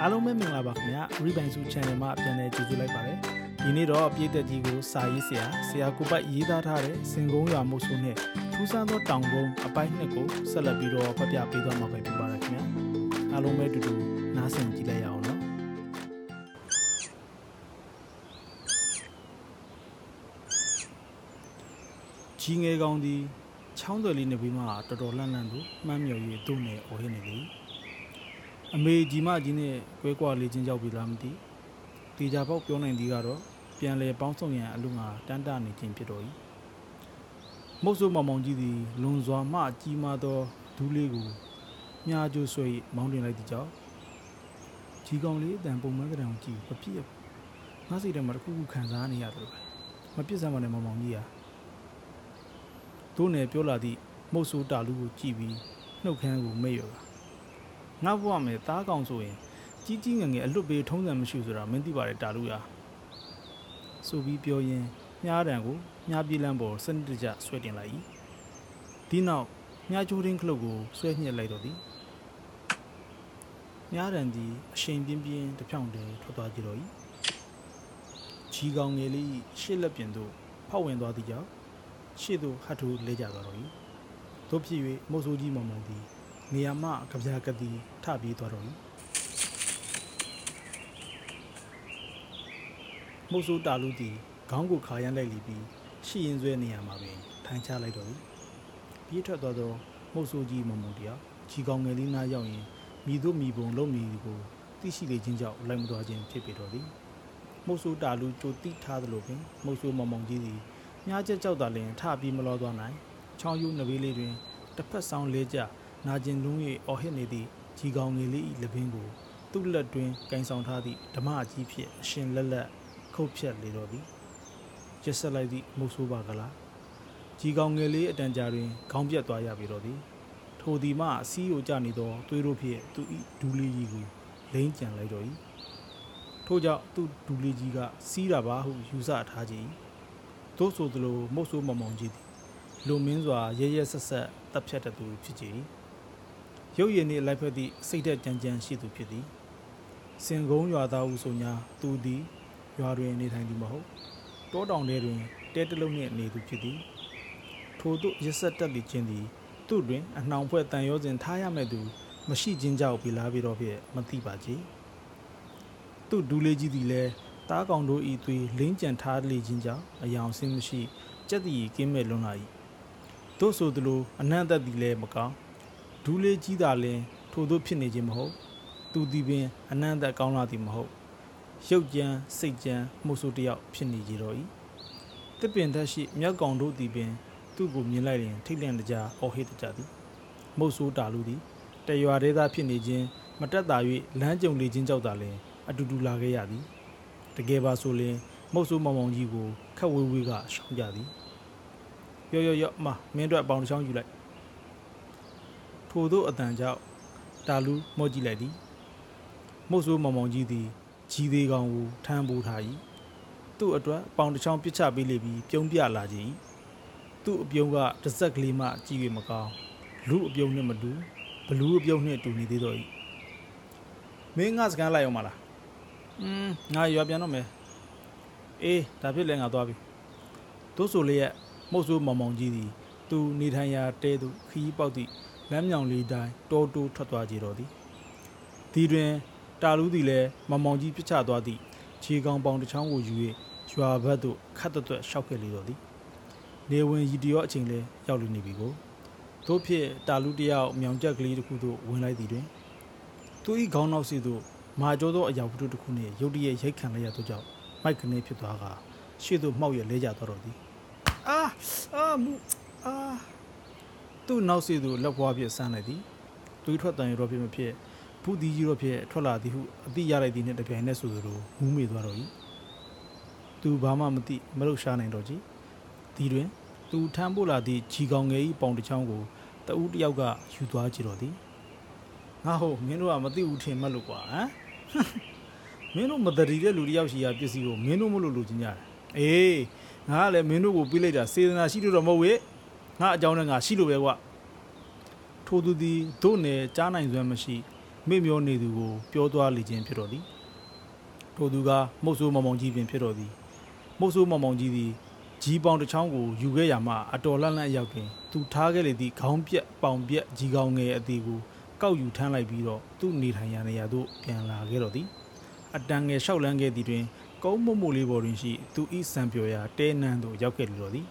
အားလုံးပဲမင်္ဂလာပါခင်ဗျာ Rebound Su Channel မှာပြန်လည်ကြိုဆိုလိုက်ပါတယ်ဒီနေ့တော့ပြည်သက်ကြီးကိုစာရေးဆရာဆရာကိုပတ်ရေးသားထားတဲ့စင်ကုန်းရွာမှုဆိုနဲ့ထူးဆန်းသောတောင်ကုန်းအပိုင်းနှစ်ကိုဆက်လက်ပြီးတော့ဖတ်ပြပေးသွားမှာပဲဖြစ်ပါတယ်ခင်ဗျာအားလုံးပဲတူတူနားဆင်ကြည့်လိုက်ရအောင်နော်ကြီးငယ်ကောင်ဒီချောင်းသွယ်လေးနေပြီးမှတော်တော်လန့်လန့်လို့မှန်းမြော်၍သူ့နဲ့အော်ဟစ်နေလေ အမေကြီးမကြီးနဲ့ကွဲကွာလေးချင်းရောက်ပြီလားမသိတေချာပေါက်ပြောနိုင်သည်ကတော့ပြန်လေပေါင်းစုံရန်အလူငါတန်းတနေခြင်းဖြစ်တော်၏မုတ်ဆိုးမောင်မောင်ကြီးသည်လွန်စွာမှကြီးမားသောဒူးလေးကိုမြားကျိုးဆွဲမောင်းတင်လိုက်သည့်ကြောင့်ကြီးကောင်လေးအတန်ပုံမှန်တဲ့အောင်ကြည့်မပြည့်ငါစိတ်ထဲမှာတစ်ခုခုခံစားနေရတယ်ပဲမပြည့်စမ်းပါနဲ့မောင်မောင်ကြီးဟာတို့နယ်ပြောလာသည့်မုတ်ဆိုးတာလူကိုကြည့်ပြီးနှုတ်ခမ်းကိုမိတ်ရတာ ငါဘဝမယ်တားကောင်ဆိုရင်ကြီးကြီးငယ်ငယ်အလွတ်ပေးထုံးစံမရှိဆိုတာမင်းသိပါတယ်တာလူရာဆိုပြီးပြောရင်းမြားတံကိုမြားပြေးလန်းပေါ်စနစ်တကျဆွဲတင်လိုက်၏ဒီနောက်မြားချိုးရင်းခလုတ်ကိုဆွဲညှစ်လိုက်တော့သည်မြားတံသည်အရှိန်ပြင်းပြင်းတစ်ဖြောင်းတည်းထွက်သွားကြတော့၏ကြီးကောင်ငယ်လေးရှေ့လက်ပြင်သို့ဖောက်ဝင်သွားသည့်ကြောင့်ရှေ့သို့ဟတ်ထိုးလဲကျသွားတော့၏တို့ဖြစ်၍မုတ်ဆိုးကြီးမောင်မောင်သည် နေရာမှကြပြာကတိထပြေးသွားတော့၏မုတ်ဆိုးတာလူသည်ခေါင်းကိုခါရမ်းလိုက်လီပြီးရှီရင်ဆွဲနေရာမှာပင်ထိုင်ချလိုက်တော့၏ပြေးထွက်သွားသောမုတ်ဆိုးကြီးမောင်မောင်တယောက်ကြီးကောင်ငယ်လေးနားရောက်ရင်မိတို့မိဘုံလုံမိကိုသိရှိလေခြင်းကြောင့်လိုက်မသွားခြင်းဖြစ်ပေတော့သည်မုတ်ဆိုးတာလူကြိုတိထားသလိုပင်မုတ်ဆိုးမောင်မောင်ကြီးသည်မြားချက်ကြောက်တာလင်ထပြီးမလောသွားနိုင်ချောင်းယူနဘေးလေးတွင်တစ်ဖက်ဆောင်လေးကြ နာကျင်လုံး၍အော်ဟစ်နေသည့်ကြီးကောင်ငယ်လေး၏လပင်ကိုသူ့လက်တွင်ကင်ဆောင်ထားသည့်ဓမ္မအကြီးဖြင့်အရှင်လက်လက်ခုတ်ဖြတ်လေတော့သည်ရစ်ဆက်လိုက်သည့်မုတ်ဆိုးပါကလားကြီးကောင်ငယ်လေးအတန်ကြာတွင်ခေါင်းပြတ်သွားရပြီတော့သည်ထိုဒီမှအစည်းကိုကြနေသောသွေးတို့ဖြင့်သူ၏ဒူးလေးကြီးကိုလိမ့်ကြံလိုက်တော့၏ထို့ကြောင့်သူ့ဒူးလေးကြီးကစီးတာပါဟုယူဆထားကြ၏သို့ဆိုသလိုမုတ်ဆိုးမောင်မောင်ကြီးသည်လူမင်းစွာရဲရဲဆက်ဆက်တပ်ဖြတ်တဲ့သူဖြစ်ကြ၏ ရုပ်ရည်နှင့်လိုက်ဖက်သည့်စိတ်သက်ကြမ်းကြမ်းရှိသူဖြစ်သည်စင်ကုန်းရွာသားဟုဆိုညာသူသည်ရွာတွင်နေထိုင်သည်မဟုတ်တောတောင်ထဲတွင်တဲတလုံးနှင့်နေသူဖြစ်သည်ထို့သို့ရစ်ဆက်တက်လိခြင်းသည်သူ့တွင်အနှောင်ဖွဲ့တန်ရောစဉ်ထားရမဲ့သူမရှိခြင်းကြောင့်ပြလာပြီးတော့ဖြင့်မသိပါကြ။သူ့ဒူးလေးကြီးသည်လည်းတားကောင်တို့ဤသွေးလင်းကြံထားလေခြင်းကြောင့်အယောင်ဆင်းမရှိကြက်တီကင်းမဲ့လွန်လာ၏။သို့ဆိုသလိုအနန္တသည်လည်းမကောင်း ဒူးလေးကြီးသာလျှင် ထို့သို့ဖြစ်နေခြင်းမဟုတ် သူသည်ပင် အနန္တကောင်းလာသည်မဟုတ်ရုပ်ကြမ်းစိတ်ကြမ်းမှုဆိုးတယောက်ဖြစ်နေကြတော့၏တစ်ပင်သက်ရှိမြောက်ကောင်တို့သည်ပင် သူ့ကိုမြင်လိုက်ရင် ထိတ်လန့်ကြအော်ဟစ်ကြသည်မုတ်ဆိုးတာလူသည်တရွာသေးသားဖြစ်နေခြင်းမတက်တာ၍လမ်းကြုံလေခြင်းကြောက်တာလင်အတူတူလာခဲ့ရသည်တကယ်ပါဆိုရင်မုတ်ဆိုးမောင်မောင်ကြီးကိုခက်ဝေးဝေးကရှောင်ကြသည်ရော့ရော့ရော့မမင်းတို့အပေါင်းတစ်ချောင်းယူလိုက် ထို့သောအတန်ကြောင့်တာလူမော့ကြည့်လိုက်သည်မုတ်ဆိုးမောင်မောင်ကြီးသည်ကြီးသေးကောင်ကိုထမ်းပိုးထား၏သူ့အတွက်ပေါင်တစ်ချောင်းပစ်ချပေးလိပြီးပြုံးပြလာကြ၏သူ့အပြုံးကတစ်စက်ကလေးမှကြည့်ရမကောင်းလူအပြုံးနဲ့မတူဘလူးအပြုံးနဲ့တူနေသေးတော့၏မင်းငါစကန်လိုက်အောင်မလားอืมငါရွာပြန်တော့မယ်အေးဒါဖြစ်လဲငါသွားပြီတို့ဆိုလေရဲ့မုတ်ဆိုးမောင်မောင်ကြီးသည် သူနေထိုင်ရာတဲသို့ခီးပေါက်သည့် လမ်းမြောင်လေးတိုင်းတောတိုးထွက်သွားကြတော့သည်ဒီတွင်တာလူးသည်လည်းမမောင်ကြီးပြစ်ချသွားသည့်ခြေကောင်ပေါင်တစ်ချောင်းကိုယူ၍ရွာဘက်သို့ခတ်သွက်ရှောက်ခဲ့လေတော့သည်နေဝင်ရီတရောအချိန်လဲရောက်လူနေပြီကိုတို့ဖြစ်တာလူတယောက်မြောင်ကျက်ကလေးတစ်ခုသို့ဝင်လိုက်သည်တွင်သူ၏ခေါင်းနောက်စီသို့မာကျောသောအရာဝတ္ထုတစ်ခုနှင့်ရုတ်တရက်ရိုက်ခံလိုက်ရသောကြောင့်မိုက်ကနေဖြစ်သွားကရှေ့သို့မှောက်ရလဲကျသွားတော့သည်အာအာမူအာ သူ့နောက်စီသို့လက်ပွားပြဆန်းလိုက်သည်သွေးထွက်တန်ရောဖြစ်မဖြစ်ဖူးဒီကြီးရောဖြစ်ထွက်လာသည်ဟုအတိရလိုက်သည်နှင့်တပြိုင်နက်ဆိုသလိုမူးမေသွားတော့၏သူဘာမှမသိမလုပ်ရှားနိုင်တော့ကြီးဒီတွင် သူထမ်းပို့လာသည့်ဂျီကောင်ငယ်၏ပေါင်တစ်ချောင်းကိုတဦးတယောက်ကယူသွားကြတော့သည်ငါဟုတ်မင်းတို့ကမသိဘူးထင်မှတ်လို့ကွာဟမ်မင်းတို့မတရီတဲ့လူတယောက်ရှိရာပစ္စည်းကိုမင်းတို့မလို့လိုချင်ကြတယ်အေးငါကလည်းမင်းတို့ကိုပြလိုက်တာစေတနာရှိလို့တော့မဟုတ်ဝေ ငါအကြောင်းနဲ့ငါရှိလို့ပဲကွာထိုသူသည်တို့နယ်ကြားနိုင်စွမ်းမရှိမေ့မျောနေသူကိုပြောသွားလေခြင်းဖြစ်တော်သည်ထိုသူကမုတ်ဆိုးမောင်မောင်ကြီးပင်ဖြစ်တော်သည်မုတ်ဆိုးမောင်မောင်ကြီးသည်ကြီးပေါင်တစ်ချောင်းကိုယူခဲ့ရမှအတော်လန့်လန့်ရောက်တွင်သူထားခဲ့လေသည့်ခေါင်းပြက်ပေါင်ပြက်ကြီးကောင်းငယ်အသေးကိုကောက်ယူထမ်းလိုက်ပြီးတော့သူ့နေထိုင်ရာနေရာသို့ပြန်လာခဲ့တော်သည်အတန်ငယ်လျှောက်လန်းခဲ့သည်တွင်ကုန်းမမို့လေးပေါ်တွင်ရှိသူဤစံပြော်ရာတဲနန်းသို့ရောက်ခဲ့လေတော်သည်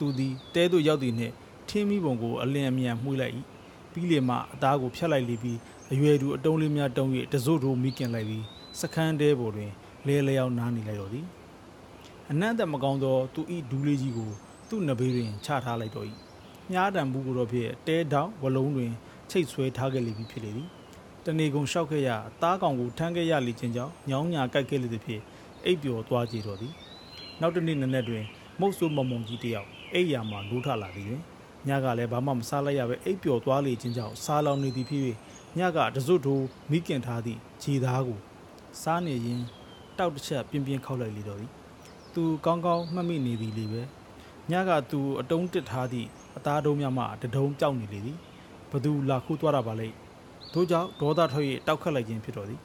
သူသည်တဲသို့ရောက်သည်နှင့်ထင်းမိပုံကိုအလင်းအမြန်မှုလိုက်၏ပြီးလေမှအသားကိုဖျက်လိုက်လေပြီးအရွယ်သူအတုံးလေးများတုံး၍တစို့ထိုးမိကင်လိုက်ပြီးစခန်းတဲပေါ်တွင်လဲလျောင်းနားနေလိုက်တော်သည်အနံ့သက်မကောင်းသောသူဤဒူးလေးကြီးကိုသူ့နဘေးတွင်ချထားလိုက်တော်၏မြားတံဘူးကိုတော့ဖြင့်တဲတောင်ဝလုံးတွင်ချိတ်ဆွဲထားခဲ့လေပြီဖြစ်လေသည်တနေကုန်လျှောက်ခဲ့ရအသားကောင်ကိုထမ်းခဲ့ရလေခြင်းကြောင့်ညောင်းညာကြိုက်ခဲ့လေသည်ဖြင့်အိပ်ပျော်သွားကြတော်သည်နောက်တစ်နေ့နံနက်တွင်မုတ်ဆိုးမမုံကြီးတယောက် အိပ်ယာမှလိုးထလာသည်တွင်ညကလည်းဘာမှမစားလိုက်ရပဲအိပ်ပျော်သွားလေခြင်းကြောင့်စားလောင်နေသည်ဖြစ်၍ညကတစွတ်ထိုးမိကင်ထားသည့်ခြေသားကိုစားနေရင်တောက်တစ်ချက်ပြင်းပြင်းခောက်လိုက်လေတော့သည်သူကောင်းကောင်းမှတ်မိနေသည်လေပဲညကသူအတုံးတစ်ထားသည့်အသားတုံးများမှတဒုံပြောက်နေလေသည်ဘသူလာခိုးသွားတာပါလိမ့်ထို့ကြောင့်ဒေါသထွက်၍တောက်ခတ်လိုက်ခြင်းဖြစ်တော်သည်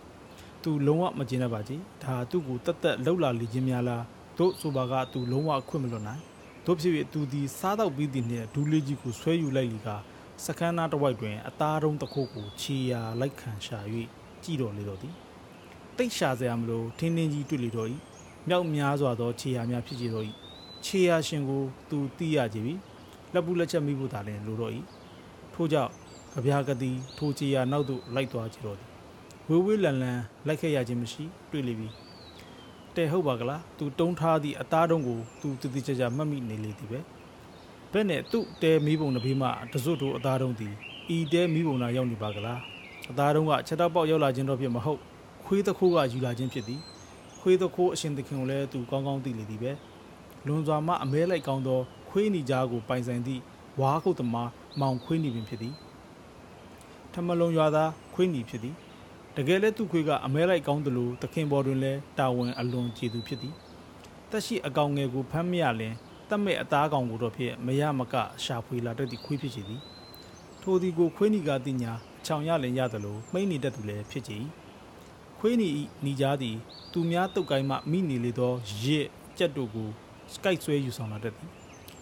သူလုံးဝမကျင်တတ်ပါကြီးဒါသူ့ကိုတက်တက်လှုပ်လာလေခြင်းများလားတို့ဆိုပါကသူလုံးဝအခွင့်မလွတ်နိုင် တို့ဖြစ်၍သူသည်စားတော့ပြီးသည်နှင့်ဒူးလေးကြီးကိုဆွဲယူလိုက်လီကစကန်းနာတစ်ဝိုက်တွင် အသားတုံးတစ်ခုကိုခြေရာလိုက်ခံရှာ၍ကြည်တော်လေတော့သည်တိတ်ရှာစရာမလိုထင်းထင်းကြီးတွေ့လေတော့၏မြောက်များစွာသောခြေရာများဖြစ်ကြတော့၏ခြေရာရှင်ကိုသူသိရကြပြီလက်ပူလက်ချက်မိဖို့သာလျှင်လိုတော့၏ထို့ကြောင့်ကြပြာကတိထိုခြေရာနောက်သို့လိုက်သွားကြတော့သည်ဝေးဝေးလန်လန်လိုက်ခဲ့ရခြင်းမရှိ တွေ့လေပြီ တဲ့ဟုတ်ပါကလားသူတုံးထားသည့်အသားတုံးကိုသူတည်တည်ကြကြမှတ်မိနေလေသည်ပဲဘဲ့နဲ့သူ့တဲမီးပုံတစ်ဖေးမှတစွတ်တို့အသားတုံးသည်ဤတဲမီးပုံနာရောက်နေပါကလားအသားတုံးကချက်တော့ပေါက်ရောက်လာခြင်းတော့ဖြစ်မဟုတ်ခွေးတစ်ခိုးကယူလာခြင်းဖြစ်သည်ခွေးတစ်ခိုးအရှင်သခင်ကိုလည်းသူကောင်းကောင်းသိလေသည်ပဲလွန်စွာမှအမဲလိုက်ကောင်းသောခွေးနီကြားကိုပိုင်ဆိုင်သည့်ဝါခုတ်သမားမောင်ခွေးနီပင်ဖြစ်သည်ထမလုံရွာသားခွေးနီဖြစ်သည် တကယ်လဲသူ့ခွေးကအမဲလိုက်ကောင်းသလိုသခင်ပေါ်တွင်လည်းတာဝန်အလွန်ကြည်သူဖြစ်သည်တက်ရှိအကောင်ငယ်ကိုဖမ်းမရလင်တတ်မဲ့အသားကောင်ကိုတော့ဖြစ်မရမကရှာဖွေလာတတ်သည့်ခွေးဖြစ်ချသည်ထိုသည်ကိုခွေးနီကတိညာချောင်ရလင်ရသလိုမိမ့်နေတတ်သူလည်းဖြစ်ချည်ခွေးနီဤနီကြားသည် သူများတုတ်ကိုင်းမှမိနေလေသောရစ်ကြက်တို့ကိုစကိုက်ဆွဲယူဆောင်လာတတ်သည်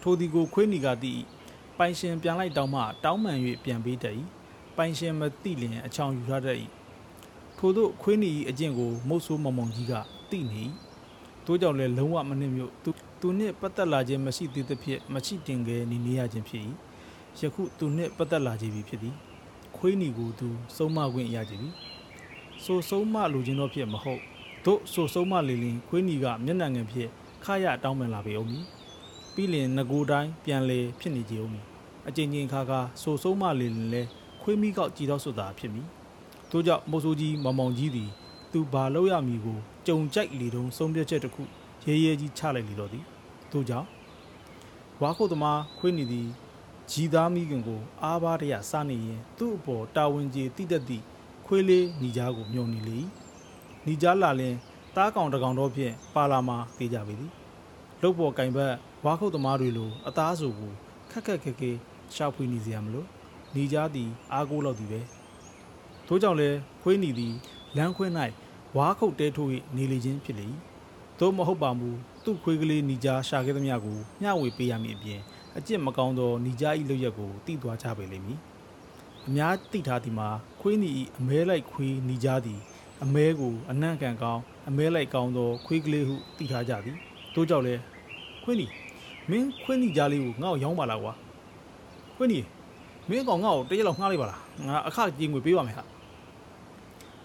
ထိုသည်ကိုခွေးနီကတိပိုင်ရှင်ပြန်လိုက်တောင်းမှတောင်းမှန်၍ပြန်ပေးတတ်၏ပိုင်ရှင်မသိလျင်အချောင်ယူထားတတ်၏ ထို့သောခွေးနီ၏အကျင့်ကိုမုတ်ဆိုးမမောင်ကြီးကသိနေ၏တို့ကြောင့်လည်းလုံးဝမနှိမ့်မြို့သူသူနှင့်ပတ်သက်လာခြင်းမရှိသေးသဖြင့်မရှိတင်ငယ်နေနေရခြင်းဖြစ်၏ယခုသူနှင့်ပတ်သက်လာခြင်းပြီဖြစ်သည်ခွေးနီကိုသူစုံမခွင့်ရကြပြီဆိုဆုံးမလိုခြင်းတော့ဖြစ်မဟုတ်တို့ဆိုဆုံးမလေလင်ခွေးနီကမျက်နှာငယ်ဖြစ်ခရတောင်းပန်လာပေအောင်မည်ပြီးလင်ငကိုတိုင်းပြန်လေဖြစ်နေကြအောင်မည်အကြိမ်ကြိမ်ခါခါဆိုဆုံးမလေလင်လဲခွေးမိကောက်ကြည်တော့စွတာဖြစ်မည် တို့ကြောင့်မိုးဆိုးကြီးမောင်မောင်ကြီးသည်သူဘာလို့ရမည်ကိုကြုံကြိုက်လေတုံးဆုံးဖြတ်ချက်တစ်ခုရဲရဲကြီးချလိုက်လေတော့သည်တို့ကြောင့်ဝါခုတ်သမားခွေးနေသည်ဂျီသားမိခင်ကိုအားပါတရစနေရင်သူ့အပေါ်တာဝန်ကြီးတိတက်သည့်ခွေးလေးညီကြားကိုမျောနေလေညီကြားလာလင်တားကောင်တကောင်တော့ဖြင့်ပါလာမှာပြေးကြပေသည်လုတ်ပေါ်ကင်ဘက်ဝါခုတ်သမားတွေလိုအသားစုကိုခက်ခက်ခဲခဲရှောက်ဖွေးနေစရာမလိုညီကြားသည်အားကိုးလောက်သည်ပဲ ထို့ကြောင့်လဲခွေးနီသည်လမ်းခွင်း၌ဝါခုတ်တဲထိုး၍နေလေခြင်းဖြစ်လေ၏သို့မဟုတ်ပါမူသူ့ခွေးကလေးနီကြားရှာခဲ့သမျှကိုမျှဝေပေးရမည်အပြင်အကျင့်မကောင်းသောနီကြား၏လုပ်ရက်ကိုတိသွားကြပေလိမ့်မည်အများသိထားသည်မှာခွေးနီ၏အမဲလိုက်ခွေးနီကြားသည်အမဲကိုအနှံ့ကန်ကောင်းအမဲလိုက်ကောင်းသောခွေးကလေးဟုသိထားကြသည်တို့ကြောင့်လဲခွေးနီမင်းခွေးနီကြားလေးကိုငါ့ကိုရောင်းပါလားကွာခွေးနီမင်းကောင်ငါ့ကိုတရက်လောက်ငှားလိုက်ပါလားငါအခကြီးငွေပေးပါမယ်ဟာ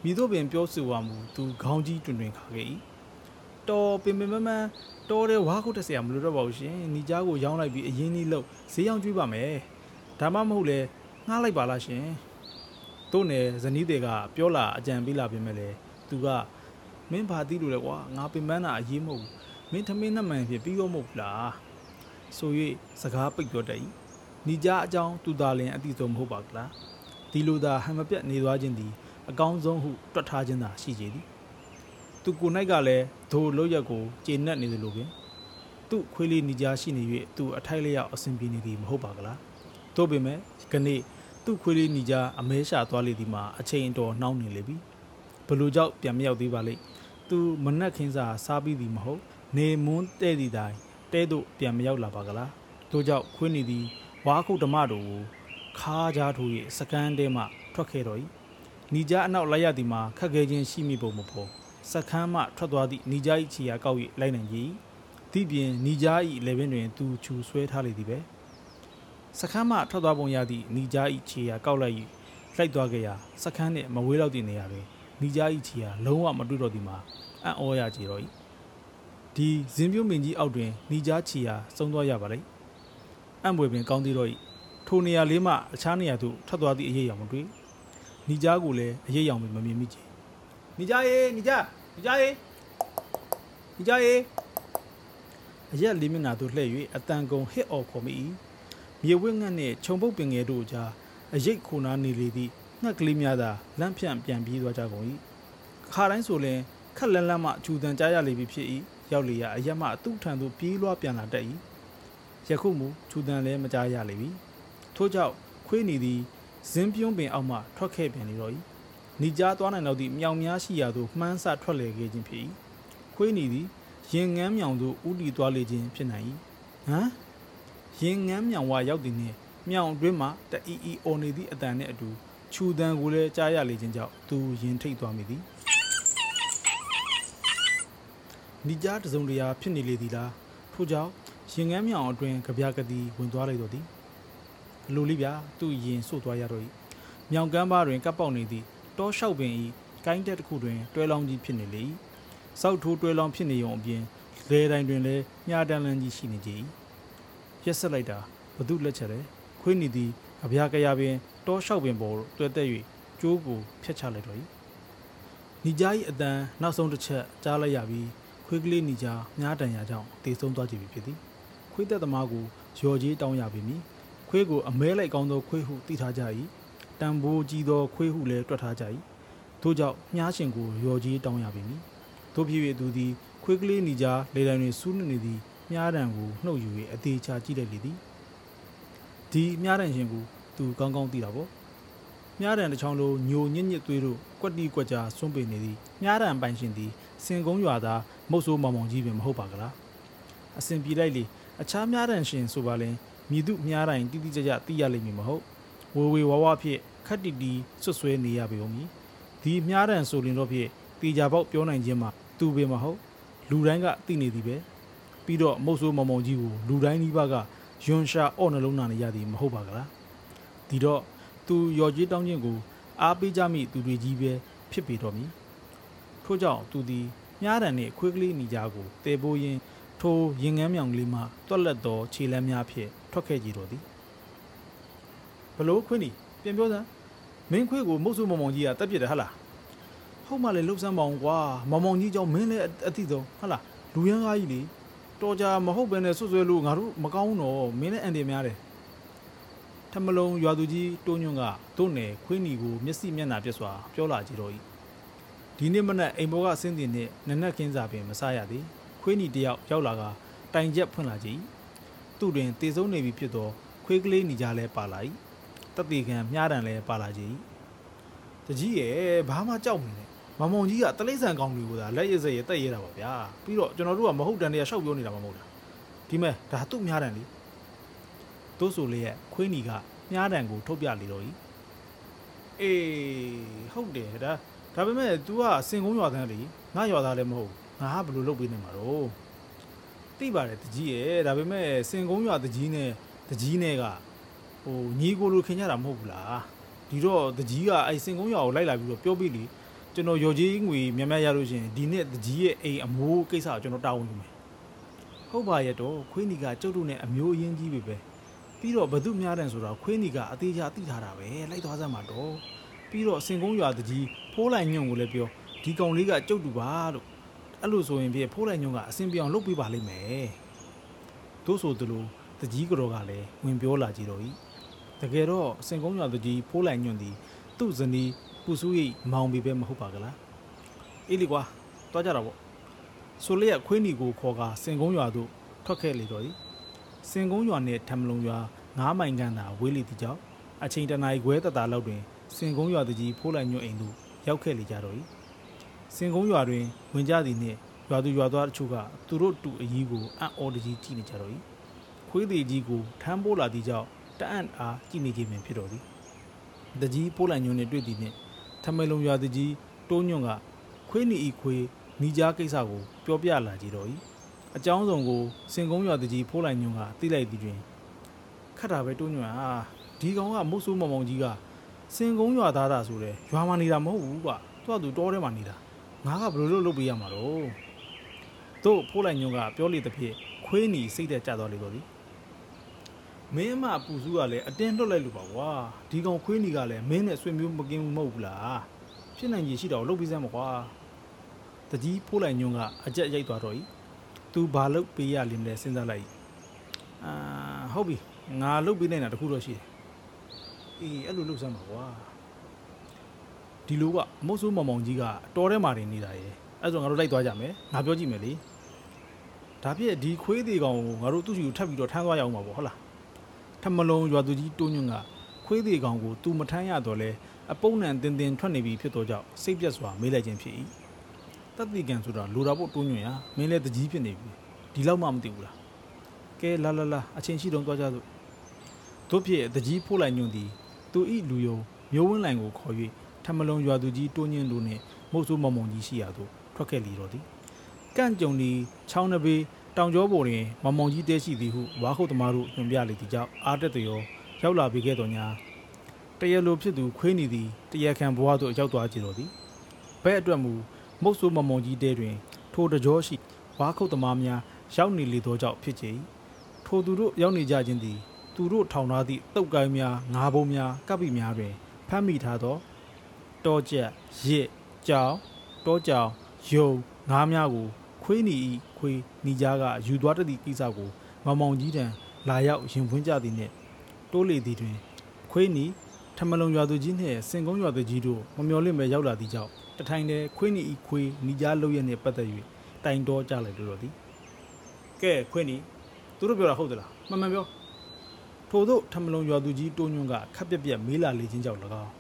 မိတို့ပင်ပြောဆိုပါမူသူခေါင်းကြီးတွင်တွင်ခါခဲ့၏တော်ပင်ပင်မမန်းတော်တဲ့ဝါခုတ်တက်ဆရာမလိုတော့ပါဘူးရှင်ညီကြားကိုရောင်းလိုက်ပြီးအရင်ကြီးလို့ဈေးရောင်းကျွေးပါမယ်ဒါမှမဟုတ်လဲငှားလိုက်ပါလားရှင်တို့နယ်ဇနီးတွေကပြောလာအကြံပေးလာပြင်မဲ့လေသူကမင်းဘာသိလို့လဲကွာငါပင်ပန်းတာအရေးမဟုတ်ဘူးမင်းထမင်းနှမှန်ဖြစ်ပြီးရောမဟုတ်လားဆို၍စကားပိတ်ပြောတတ်၏ညီကြားအကြောင်းသူသာလင်အတိဆုံးမဟုတ်ပါကလားဒီလိုသာဟန်မပြတ်နေသွားခြင်းသည် အကောင်းဆုံးဟုတွက်ထားခြင်းသာရှိကြသည်သူကို၌ကလည်းဒိုလို့ရက်ကိုကျေနပ်နေသလိုပင်သူ့ခွေးလေးနေကြားရှိနေ၍သူအထိုက်လျောက်အဆင်ပြေနေသည်မဟုတ်ပါကလားသို့ပေမဲ့ခနေ့သူသူ့ခွေးလေးညီကြအမဲရှာသွားလေသည်မှာအချိန်အတော်နှောင်းနေလေပြီဘလို့ကြောင့်ပြန်မရောက်သေးပါလိမ့်သူမနက်ခင်းစာစားပြီးသည်မဟုတ်နေမွန်းတဲ့သည့်တိုင်တဲသို့ပြန်မရောက်လာပါကလားတို့ကြောင့်ခွေးနေသည်ဝါခုဓမ္မတို့ကိုခါးကြားထိုး၍စကန်းတဲမှထွက်ခဲ့တော်၏ ညီကြအနောက်လိုက်ရသည်မှာခက်ခဲခြင်းရှိမိပုံမပေါ်စကန်းမှထွက်သွားသည့်ညီကြ၏ခြေရာကောက်၍လိုက်နိုင်ကြ၏ဒီပြင်ညီကြ၏လေပင်တွင်သူချူဆွဲထားလေသည်ပဲစခန်းမှထွက်သွားပုံရသည့်နီဂျာ၏ခြေရာကောက်လိုက်၍လိုက်သွားခဲ့ရာစခန်းနှင့်မဝေးလောက်သည့်နေရာတွင်နီဂျာ၏ခြေရာလုံးဝမတွေ့တော့သည်မှာအံ့ဩရကြတော့၏ဒီဇင်းပြုံးမင်းကြီးအောက်တွင်နီဂျာခြေရာစုံသွားရပါလိမ့်အံ့ဘွယ်ပင်ကောင်းသေးတော့၏ထိုနေရာလေးမှအခြားနေရာသို့ထွက်သွားသည့်အရေးအယောင်မတွေ့ နီဂျာကိုလည်းအရေးအယောင်ပင်မမြင်မိချေနီဂျာရေနီဂျာနီဂျာရေနီဂျာရေအရက်လေးမျက်နှာသို့လှည့်၍အတန်ကုန်ဟစ်အော်ခေါ်မိ၏မြေဝင်းငှက်နှင့်ခြုံပုတ်ပင်ငယ်တို့ကြားအရိတ်ခိုနာနေလေသည့်ငှက်ကလေးများသာလမ်းဖြန့်ပြန်ပြေးသွားကြကုန်၏ခါတိုင်းဆိုရင်ခက်လန်းလန်းမှဂျူတန်ကြားရလေပြီဖြစ်၏ရောက်လေရအရက်မှသူ့ထံသို့ပြေးလွှားပြန်လာတတ်၏ယခုမူဂျူတန်လည်းမကြားရလေပြီထို့ကြောင့်ခွေးနေသည် ဇင်းပြုံးပင်အောက်မှထွက်ခဲ့ပြန်လေတော့၏နေကြားသွားနိုင်တော့သည့်မြောင်များရှိရာသို့မှန်းဆထွက်လေခဲ့ခြင်းဖြစ်၏ခွေးနေသည်ရင်ငန်းမြောင်သို့ဥတီသွားလေခြင်းဖြစ်နိုင်၏ဟမ်ရင်ငန်းမြောင်ဝရောက်သည်နှင့်မြောင်အတွင်းမှတအီအီအော်နေသည့်အတန်နှင့်အတူခြူတန်ကိုလည်းကြားရလေခြင်းကြောင့်သူရင်ထိတ်သွားမိသည်နီကြားတစုံတရာဖြစ်နေလေသည်လားထို့ကြောင့်ရင်ငန်းမြောင်အတွင်းကြပြကတိဝင်သွားလိုက်တော့သည် အလိုလေးဗျာသူ့ရင်ဆို့သွားရတော့၏မြောင်ကမ်းပါတွင်ကပ်ပေါက်နေသည့်တောလျှောက်ပင်၏ကိုင်းတက်တစ်ခုတွင်တွဲလောင်းကြီးဖြစ်နေလေ၏စောက်ထိုးတွဲလောင်းဖြစ်နေုံအပြင်လေတိုင်းတွင်လည်းမြားတန်းလန်းကြီးရှိနေကြ၏ရက်ဆက်လိုက်တာဘသူလက်ချက်လဲခွေးနေသည်အဗျာကရပင်တောလျှောက်ပင်ပေါ်တွဲတက်၍ကျိုးကိုဖျက်ချလိုက်တော့၏နီဂျာ၏အတန်နောက်ဆုံးတစ်ချက်ကြားလိုက်ရပြီးခွေးကလေးနီဂျာမြားတန်ရာကြောင့်တေဆုံးသွားကြပြီဖြစ်သည်ခွေးသက်သမားကိုရော်ကြီးတောင်းရပြီမည် ခွေးကိုအမဲလိုက်ကောင်းသောခွေးဟုသိထားကြ၏တံပိုးကြီးသောခွေးဟုလည်းတွက်ထားကြ၏ထို့ကြောင့်မြားရှင်ကိုရော်ကြီးတောင်းရပြီမည်တို့ဖြစ်၍သူသည်ခွေးကလေးနီဂျာလေတိုင်တွင်စူးနေသည်မြားတံကိုနှုတ်ယူ၍အသေးချာကြည့်လိုက်လေသည်ဒီမြားတံရှင်ကိုသူကောင်းကောင်းသိတာပေါ့မြားတံတစ်ချောင်းလုံးညိုညစ်ညစ်သွေးတို့ကွက်တီကွက်ကြားစွန့်ပင်နေသည်မြားတံပိုင်ရှင်သည်စင်ကုန်းရွာသားမုတ်ဆိုးမောင်မောင်ကြီးပင်မဟုတ်ပါကလားအစင်ပြေလိုက်လေအခြားမြားတံရှင်ဆိုပါလဲ မြည်သူမြားတိုင်းတိတိကျကျသိရလိမ့်မည်မဟုတ်ဝေဝေဝါဝဖြစ်ခက်တီတီဆွတ်ဆွဲနေရပေုံမည်ဒီမြားတံဆိုရင်တော့ဖြစ်တေချာပေါက်ပြောနိုင်ခြင်းမှာသူပင်မဟုတ်လူတိုင်းကသိနေသည်ပဲပြီးတော့မုတ်ဆိုးမောင်မောင်ကြီးကိုလူတိုင်းဒီဘကယွန်ရှာအော့နှလုံးသားနေရသည်မဟုတ်ပါကလားဒီတော့သူရော်ကြီးတောင်းခြင်းကိုအားပေးကြမိသူတွေကြီးပဲဖြစ်ပေတော့မည်ထို့ကြောင့်သူသည်မြားတံနှင့်ခွေးကလေးညီကြကိုတေပိုးရင်းထိုရင်ငန်းမြောင်ကလေးမှတွက်လက်သောခြေလမ်းများဖြင့် ထွက်ခဲ့ကြတော်သည်ဘလို့ခွင်းနီပြန်ပြောစမ်းမင်းခွေးကိုမုတ်ဆုမောင်မောင်ကြီးကတက်ပြစ်တယ်ဟဟလားဟုတ်မှလည်းလှုပ်စမ်းပါအောင်ကွာမောင်မောင်ကြီးကြောင့်မင်းလည်းအတိဆုံးဟဟလားလူရန်ကားကြီးလေတော်ကြမဟုတ်ဘဲနဲ့ဆွဆွဲလို့ငါတို့မကောင်းတော့မင်းလည်းအန်တယ်များတယ်ထမလုံးရွာသူကြီးတိုးညွန့်ကတို့နယ်ခွေးနီကိုမျက်စိမျက်နှာပြက်စွာပြောလာကြတော့၏ဒီနေ့မနက်အိမ်ဘောကဆင်းတင်နဲ့နနက်ခင်းစာပင်မစားရသည်ခွေးနီတယောက်ရောက်လာကတိုင်ချက်ဖွင့်လာကြ၏ သူ့တွင်တေဆုံးနေပြီဖြစ်သောခွေးကလေးညီကြလဲပါလာ၏တတိခံမြားတံလဲပါလာကြ၏တကြီးရဲ့ဘာမှကြောက်မနေမမောင်ကြီးကတလိမ့်ဆန်ကောင်းတွေကိုသာလက်ရစက်ရတက်ရတာပါဗျာပြီးတော့ကျွန်တော်တို့ကမဟုတ်တန်တွေကရှောက်ပြောနေတာမှမဟုတ်တာဒီမဲ့ဒါသူ့မြားတံလေတို့ဆိုလေရဲ့ခွေးနီကမြားတံကိုထုတ်ပြလေတော့၏အေးဟုတ်တယ်ဒါဒါပေမဲ့ तू ကစင်ကုန်းရွာသားလေငါရွာသားလည်းမဟုတ်ငါကဘယ်လိုလုပ်ပေးနေမှာတော့ သိပါတယ်တကြီးရဲ့ဒါပေမဲ့စင်ကုန်းရွာတကြီးနဲ့တကြီးနဲ့ကဟိုညီကိုလိုခင်ကြတာမဟုတ်ဘူးလားဒီတော့တကြီးကအဲစင်ကုန်းရွာကိုလိုက်လာပြီးတော့ပြောပြီးလေကျွန်တော်ရော်ကြီးငွေများများရလို့ရှိရင်ဒီနေ့တကြီးရဲ့အိမ်အမိုးကိစ္စကိုကျွန်တော်တာဝန်ယူမယ်ဟုတ်ပါရဲ့တော့ခွေးနီကကျုပ်တို့နဲ့အမျိုးအရင်းကြီးပဲပဲပြီးတော့ဘသူများတယ်ဆိုတော့ခွေးနီကအသေးချာသိထားတာပဲလိုက်သွားစမ်းပါတော့ပြီးတော့စင်ကုန်းရွာတကြီးဖိုးလိုက်ညွန့်ကိုလည်းပြောဒီကောင်လေးကကျုပ်တူပါလို့ အဲ့လိုဆိုရင်ပြဖိုးလိုက်ညွန့်ကအစင်ပြောင်လုပ်ပေးပါလိမ့်မယ်တို့ဆိုသလိုတကြီးကြောကလည်းဝင်ပြောလာကြတော့ဤတကယ်တော့စင်ကုန်းရွာတကြီးဖိုးလိုက်ညွန့်သည်သူ့ဇနီးပူဆူရိတ်မောင်ပြီးပဲမဟုတ်ပါကလားအေးလီကွာတွားကြတာပေါ့ဆိုလျက်ခွေးနီကိုခေါ်ကာစင်ကုန်းရွာသို့ထွက်ခဲ့လေတော့သည်စင်ကုန်းရွာနှင့်ထမလုံရွာ9မိုင်ခန့်သာဝေးလေသည့်ကြောင့်အချိန်တနာရီခွဲတတာလောက်တွင်စင်ကုန်းရွာတကြီးဖိုးလိုက်ညွန့်အိမ်သို့ရောက်ခဲ့လေကြတော့၏ စင်ကုန်းရွာတွင်ဝင်ကြသည်နှင့်ရွာသူရွာသားတချို့ကသူတို့တူအကြီးကိုအံ့ဩတကြီးကြည့်နေကြတော့၏ခွေးသေးကြီးကိုထမ်းပိုးလာသည့်ကြောင့်တအံ့အားကြည့်နေခြင်းပင်ဖြစ်တော်သည်တကြီးဖိုးလိုက်ညွန့်နှင့်တွေ့သည်နှင့်ထမလုံရွာတကြီးတိုးညွန့်ကခွေးနီဤခွေးနီကြားကိစ္စကိုပြောပြလာကြတော့၏အကြောင်းစုံကိုစင်ကုန်းရွာတကြီးဖိုးလိုက်ညွန့်ကသိလိုက်သည်တွင်ခတ်တာပဲတိုးညွန့်ဟာဒီကောင်ကမုတ်ဆိုးမောင်မောင်ကြီးကစင်ကုန်းရွာသားတာဆိုတဲ့ရွာမှာနေတာမဟုတ်ဘူးကွာသူကသူတောထဲမှာနေတာ ငါကဘယ်လိုလုပ်လုပ်ပေးရမှာတော့တို့ဖိုးလိုက်ညွန့်ကပြောလေတဲ့ဖြစ်ခွေးနီစိတ်သက်ကြသွားလေတော့ဒီမင်းအမပူစုကလည်းအတင်းလွတ်လိုက်လို့ပါကွာဒီကောင်ခွေးနီကလည်းမင်းနဲ့ဆွေမျိုးမကင်းဘူးမဟုတ်ဘူးလားဖြစ်နိုင်ကြီးရှိတော့လုပ်ပြီးစမ်းမကွာတကြီးဖိုးလိုက်ညွန့်ကအကြက်ရိုက်သွားတော့ဤသူဘာလုပ်ပေးရလိမ့်မလဲစဉ်းစားလိုက်အာဟုတ်ပြီငါလုပ်ပေးနိုင်တာတခုတော့ရှိတယ်အေးအဲ့လိုလုပ်စမ်းပါကွာ ဒီလိုကမုတ်ဆိုးမောင်မောင်ကြီးကတော်ထဲမှာနေနေတာရယ်အဲ့ဆိုငါတို့လိုက်သွားကြမယ်ငါပြောကြည့်မယ်လေဒါပြည့်ဒီခွေးသေးကောင်ကိုငါတို့သူ့စီကိုထပ်ပြီးတော့ထမ်းသွားရအောင်ပါဗောဟုတ်လားထမလုံးရွာသူကြီးတိုးညွန့်ကခွေးသေးကောင်ကိုသူမထမ်းရတော့လဲအပုံနံတင်တင်ထွက်နေပြီဖြစ်တော့ကြောင့်စိတ်ပြက်စွာမေးလိုက်ခြင်းဖြစ်၏တတိကံဆိုတာလိုတာဖို့တိုးညွန့်ရမင်းလည်းတကြီးဖြစ်နေပြီဒီလောက်မှမသိဘူးလားကဲလာလာလာအချင်းရှိတော့သွားကြစို့တို့ဖြစ်တကြီးဖိုးလိုက်ညွန့်သည်သူဤလူယုံမျိုးဝင်းလိုင်ကိုခေါ်၍ထ မလုံးရွာသူကြီးတိုးညင်းတို့နှင့်မုတ်ဆိုးမောင်မောင်ကြီးရှိရာသို့ထွက်ခဲ့လေတော့သည်ကန့်ကြုံသည်ချောင်းနှပေတောင်ကျောပေါ်တွင်မောင်မောင်ကြီးတဲရှိသည်ဟုဝါခုတ်သမားတို့ညွှန်ပြလေသည်ကြောင့်အားတက်တရောရောက်လာပြီးခဲ့တော်ညာတရလိုဖြစ်သူခွေးနေသည်တရခံဘဝသို့ရောက်သွားကြတော်သည်ဘဲအတွက်မူမုတ်ဆိုးမောင်မောင်ကြီးတဲတွင် ထိုတကြောရှိဝါခုတ်သမားများရောက်နေလေသောကြောင့်ဖြစ်ကြ၏ထိုသူတို့ရောက်နေကြခြင်းသည်သူတို့ထောင်ထားသည့်တုတ်ကိုင်းများငါးဘုံများကပ်ပိများတွင်ဖမ်းမိထားသော တောကျက်ရစ်ကြောင်တောကြောင်ယုံငါးများကို ခွေးနီဤခွေးနီကြားကယူသွားတသည့်ကိစ္စကိုမောင်မောင်ကြီးတံလာရောက်ရင်ဖွင့်ကြသည်နှင့်တိုးလေသည်တွင် ခွေးနီထမလုံရွာသူကြီးနှင့်စင်ကုန်းရွာသူကြီးတို့မမျော်လင့်ပဲရောက်လာသည့်ကြောင့်တထိုင်တည်းခွေးနီဤခွေးနီကြားလုံရနှင့်ပတ်သက်၍တိုင်တော်ကြလိုက်လို့တော့သည်ကဲခွေးနီသူတို့ပြောတာဟုတ်သလားမှန်မှန်ပြောထို့သောထမလုံရွာသူကြီးတိုးညွန့်ကခက်ပြက်ပြက်မေးလာလေခြင်းကြောင့်၎င်း